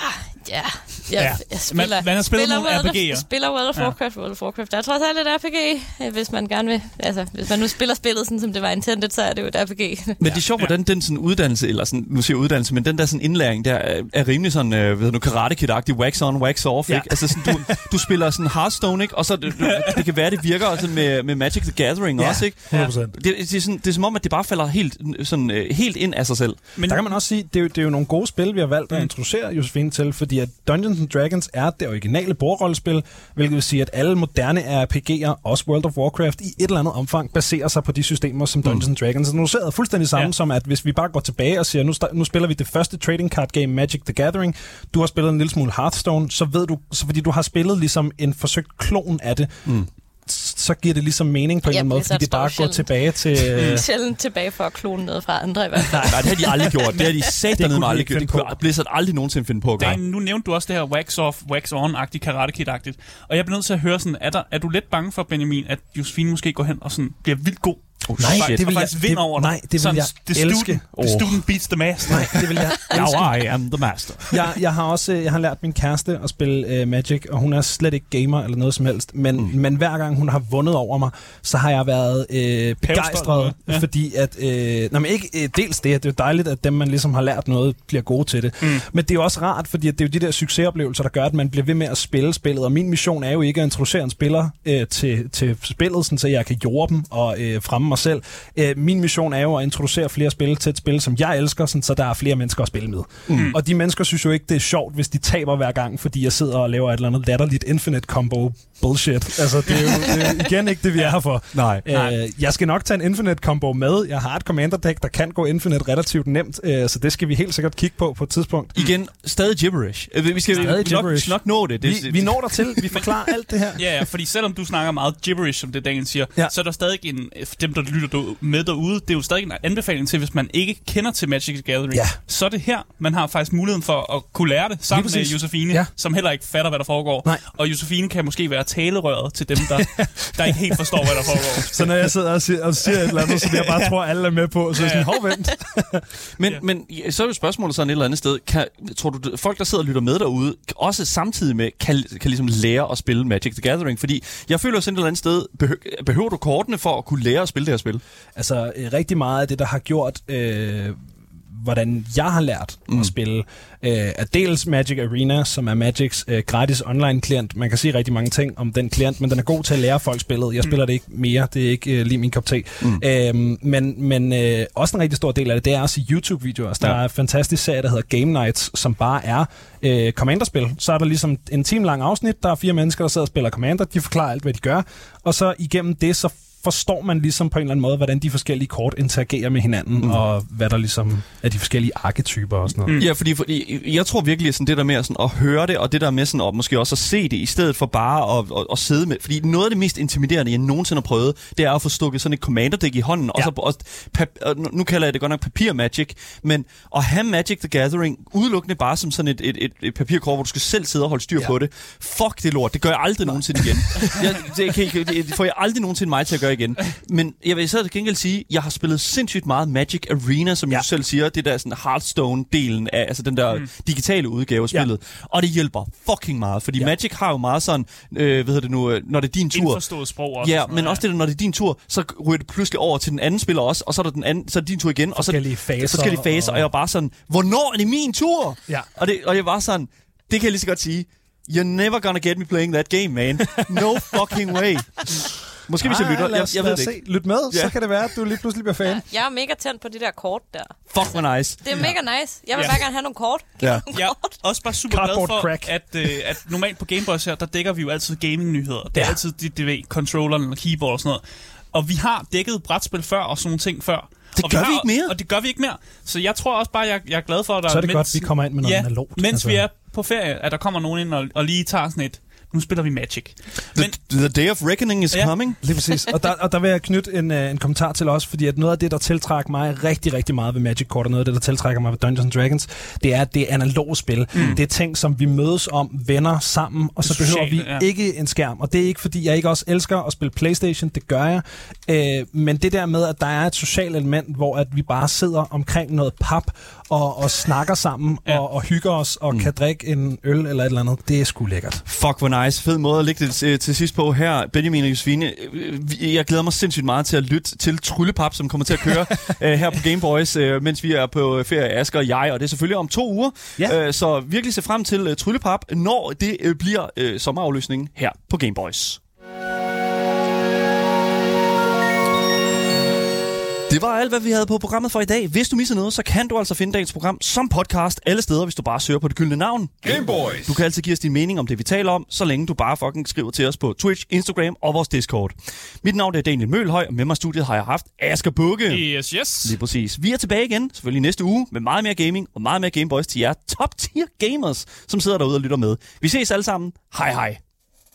G: ja, jeg,
B: Ja.
G: ja. jeg spiller,
B: Man- man har spillet
G: spiller
B: nogle RPG'er.
G: Of, spiller World of
B: Ja.
G: Warcraft, World of Warcraft. Der er trods alt et RPG, øh, hvis man gerne vil. Altså, hvis man nu spiller spillet, sådan som det var intended, så er det jo et RPG.
A: Men det er sjovt, hvordan den sådan uddannelse, eller sådan, nu siger uddannelse, men den der sådan indlæring, der er, er rimelig sådan, øh, ved du, karate kid wax on, wax off,
F: Ja.
A: ikke? Altså sådan, du, du spiller sådan Hearthstone, ikke? Og så, det, det kan være, det virker også med, med Magic the Gathering
F: Ja,
A: også, ikke?
F: 100%.
A: Det, det, er sådan, det er som om, at det bare falder helt, sådan, øh, helt ind af sig selv.
B: Men,
F: Der kan man også sige, det er, jo, det er jo nogle gode spil, vi har valgt at introducere Josefine til, fordi at Dungeons Dungeons and Dragons er det originale bordrollespil, hvilket vil sige, at alle moderne RPG'er, også World of Warcraft, i et eller andet omfang baserer sig på de systemer, som Dungeons and Dragons annonceret. Fuldstændig samme
B: Ja.
F: som, at hvis vi bare går tilbage og siger, nu, nu spiller vi det første trading card game Magic the Gathering, du har spillet en lille smule Hearthstone, så ved du, så fordi du har spillet ligesom en forsøgt klon af det, mm. Så giver det ligesom mening på en
G: Ja,
F: eller anden måde, fordi det bare går tilbage til... øh,
G: Sjældent tilbage for at klone noget fra andre i hvert fald.
A: Nej, det har de aldrig gjort. Det har de sat dernede med
F: de
A: aldrig gjort. Det kunne. Blizzard aldrig nogensinde finde på at gøre.
B: Dan, nu nævnte du også det her wax off, wax on-agtigt, karate kid-agtigt. Og jeg bliver nødt til at høre sådan, er, der, er du lidt bange for, Benjamin, at Josefine måske går hen og sådan bliver vildt god?
A: Oh,
F: Nej,
A: shit.
F: det vil jeg- det-
B: over
F: nej,
B: dig?
F: det vil
B: sådan,
F: jeg
B: the student,
F: elske.
B: The student beats the master.
F: Nej, det vil jeg
A: Now I am the master.
F: jeg, jeg har også øh, jeg har lært min kæreste at spille uh, Magic, og hun er slet ikke gamer eller noget som helst. Men, mm. men hver gang hun har vundet over mig, så har jeg været øh, begejstret,
B: Ja.
F: fordi at... Øh, nej, men ikke øh, dels det, det er dejligt, at dem, man ligesom har lært noget, bliver gode til det. Mm. Men det er jo også rart, fordi at det er jo de der succesoplevelser, der gør, at man bliver ved med at spille spillet. Og min mission er jo ikke at introducere en spiller øh, til, til spillet, sådan, så jeg kan jorde dem og øh, fremme mig selv. Øh, min mission er jo at introducere flere spil til et spil, som jeg elsker, sådan, så der er flere mennesker at spille med. Mm. Og de mennesker synes jo ikke, det er sjovt, hvis de taber hver gang, fordi jeg sidder og laver et eller andet latterligt infinite combo bullshit. Altså, det er jo det er igen ikke det, vi er her for.
A: Nej.
F: Øh, jeg skal nok tage en infinite combo med. Jeg har et commander deck, der kan gå infinite relativt nemt, øh, så det skal vi helt sikkert kigge på på et tidspunkt.
A: Igen, stadig gibberish. Øh, Vi skal
F: Stadig
A: nok,
F: gibberish.
A: nok nå det. det
F: Vi, vi når der til. Vi forklarer alt det her.
B: Ja, ja, fordi selvom du snakker meget gibberish, som det Daniel siger, ja. Så er der stadig en, dem, der lytter med derude, det er jo stadig en anbefaling til, hvis man ikke kender til Magic the Gathering,
F: Ja.
B: så er det her, man har faktisk muligheden for at kunne lære det sammen med. Josefine,
F: Ja.
B: som heller ikke fatter, hvad der foregår.
F: Nej.
B: Og Josefine kan måske være talerøret til dem, der, der ikke helt forstår, hvad der foregår.
F: Så når jeg sidder og siger, og siger et eller andet, som jeg bare tror, alle er med på, så er jeg sådan, hov, vent.
A: Men,
B: Ja.
A: men ja, så er jo spørgsmålet sådan et eller andet sted. Kan, tror du, folk, der sidder og lytter med derude, også samtidig med, kan, kan ligesom lære at spille Magic the Gathering? Fordi jeg føler sådan et eller andet sted, behøver, behøver du kortene for at kunne lære at spille det her spil?
F: Altså, øh, rigtig meget af det, der har gjort, øh, hvordan jeg har lært mm. at spille, øh, er dels Magic Arena, som er Magics øh, gratis online-klient. Man kan sige rigtig mange ting om den klient, men den er god til at lære folk spillet. Jeg spiller det ikke mere, det er ikke øh, lige min kop te. Mm. Øhm, men men øh, også en rigtig stor del af det, det er også i YouTube-videoer. Altså, der
A: Ja.
F: er en fantastisk serie, der hedder Game Nights, som bare er øh, Commander-spil. Så er der ligesom en time lang afsnit, der er fire mennesker, der sidder og spiller Commander, de forklarer alt, hvad de gør, og så igennem det, så forstår man ligesom på en eller anden måde, hvordan de forskellige kort interagerer med hinanden, mm. og hvad der ligesom er de forskellige arketyper og sådan noget.
A: Mm. Ja, fordi, fordi jeg tror virkelig, at sådan det der med sådan at høre det, og det der med sådan at måske også at se det, i stedet for bare at, at, at sidde med. Fordi noget af det mest intimiderende, jeg nogensinde har prøvet, det er at få stukket sådan et commander deck i hånden, ja. og så og, pap, nu- kalder jeg det godt nok papir magic, men at have Magic the Gathering udelukkende bare som sådan et, et, et, et papirkort, hvor du skal selv sidde og holde styr
F: Ja.
A: på det. Fuck det lort, det gør jeg aldrig nogensinde igen. jeg, det, kan, ikke- det får jeg aldrig nogensinde mig til at gøre igen. Men jeg vil så til gengæld sige, jeg har spillet sindssygt meget Magic Arena, som ja.
F: Ja.
A: du selv siger, det der sådan Hearthstone-delen af, altså den der mm. digitale udgave af
F: Ja.
A: spillet. Og det hjælper fucking meget, fordi ja.
F: Ja.
A: Magic har jo meget sådan, øh, hvad hedder det nu, øh, når det er din tur.
B: Indforstået sprog også.
A: Ja,
B: og
A: men
B: noget,
A: også det der, når det er din tur, så ryger det pludselig over til den anden spiller også, og så er, der den anden, så er det din tur igen. Og så
F: Forskellige faser
A: Forskellige faser, og,
F: og-
A: og jeg var bare sådan, hvornår er det min tur?
F: Ja.
A: Og, det, og jeg var sådan, det kan jeg lige så godt sige, you're never gonna get me playing that game, man. No fucking way. Måske hvis jeg lytter, jeg,
F: os,
A: jeg ved det
F: se.
A: ikke.
F: Lyt med,
A: Ja.
F: så kan det være, at du lige pludselig bliver fan.
G: Jeg er mega tændt på de der kort der.
A: Fuck, hvor nice.
G: Det er mega nice. Jeg vil
B: Ja.
G: bare gerne have nogle kort.
A: Ja.
B: Jeg er også bare super glad for,
F: crack.
B: at, øh, at normalt på Gameboys her, der dækker vi jo altid gaming-nyheder. Det er
F: Ja.
B: altid de, de ved, controlleren og keyboard og sådan noget. Og vi har dækket brætspil før og sådan nogle ting før.
A: Det
B: og
A: gør
B: har,
A: vi ikke mere.
B: Og det gør vi ikke mere. Så jeg tror også bare, jeg, jeg er glad for, at der...
F: Så er det
B: mens,
F: godt, vi kommer ind med noget
B: ja,
F: analogt,
B: mens
F: altså.
B: vi er på ferie, at der kommer nogen ind og, og lige tager sådan et... Nu spiller vi Magic. Men,
A: The, the day of reckoning is
B: Ja.
A: coming.
F: Lige præcis. Og der, og der vil jeg knytte en, uh, en kommentar til også, fordi at noget af det, der tiltrækker mig rigtig, rigtig meget ved Magic Kort, og noget af det, der tiltrækker mig ved Dungeons and Dragons, det er, at det er analoge spil. Mm. Det er ting, som vi mødes om, venner sammen, og så behøver vi
B: ja.
F: ikke en skærm. Og det er ikke, fordi jeg ikke også elsker at spille Playstation, det gør jeg. Øh, men det der med, at der er et socialt element, hvor at vi bare sidder omkring noget pap, og, og snakker sammen,
B: Ja.
F: og, og hygger os, og mm. kan drikke en øl eller et eller andet, det er sgu lækkert.
A: Fuck, hvor nice. Fed måde at lægge det til, til sidst på her. Benjamin og Josefine, øh, jeg glæder mig sindssygt meget til at lytte til Tryllepap, som kommer til at køre øh, her på Gameboys, øh, mens vi er på ferie, Asger og jeg, og det er selvfølgelig om to uger.
F: Ja.
A: Øh, så virkelig se frem til øh, Tryllepap, når det øh, bliver øh, sommerafløsningen her på Det var alt, hvad vi havde på programmet for i dag. Hvis du misser noget, så kan du altså finde dagens program som podcast alle steder, hvis du bare søger på det gyldne navn.
H: Gameboys!
A: Du kan altid give os din mening om det, vi taler om, så længe du bare fucking skriver til os på Twitch, Instagram og vores Discord. Mit navn er Daniel Mølhøj, og med mig i studiet har jeg haft Asger Bukke.
B: Yes, yes.
A: Lige præcis. Vi er tilbage igen, selvfølgelig næste uge, med meget mere gaming og meget mere Gameboys til jer top tier gamers, som sidder derude og lytter med. Vi ses alle sammen. Hej hej.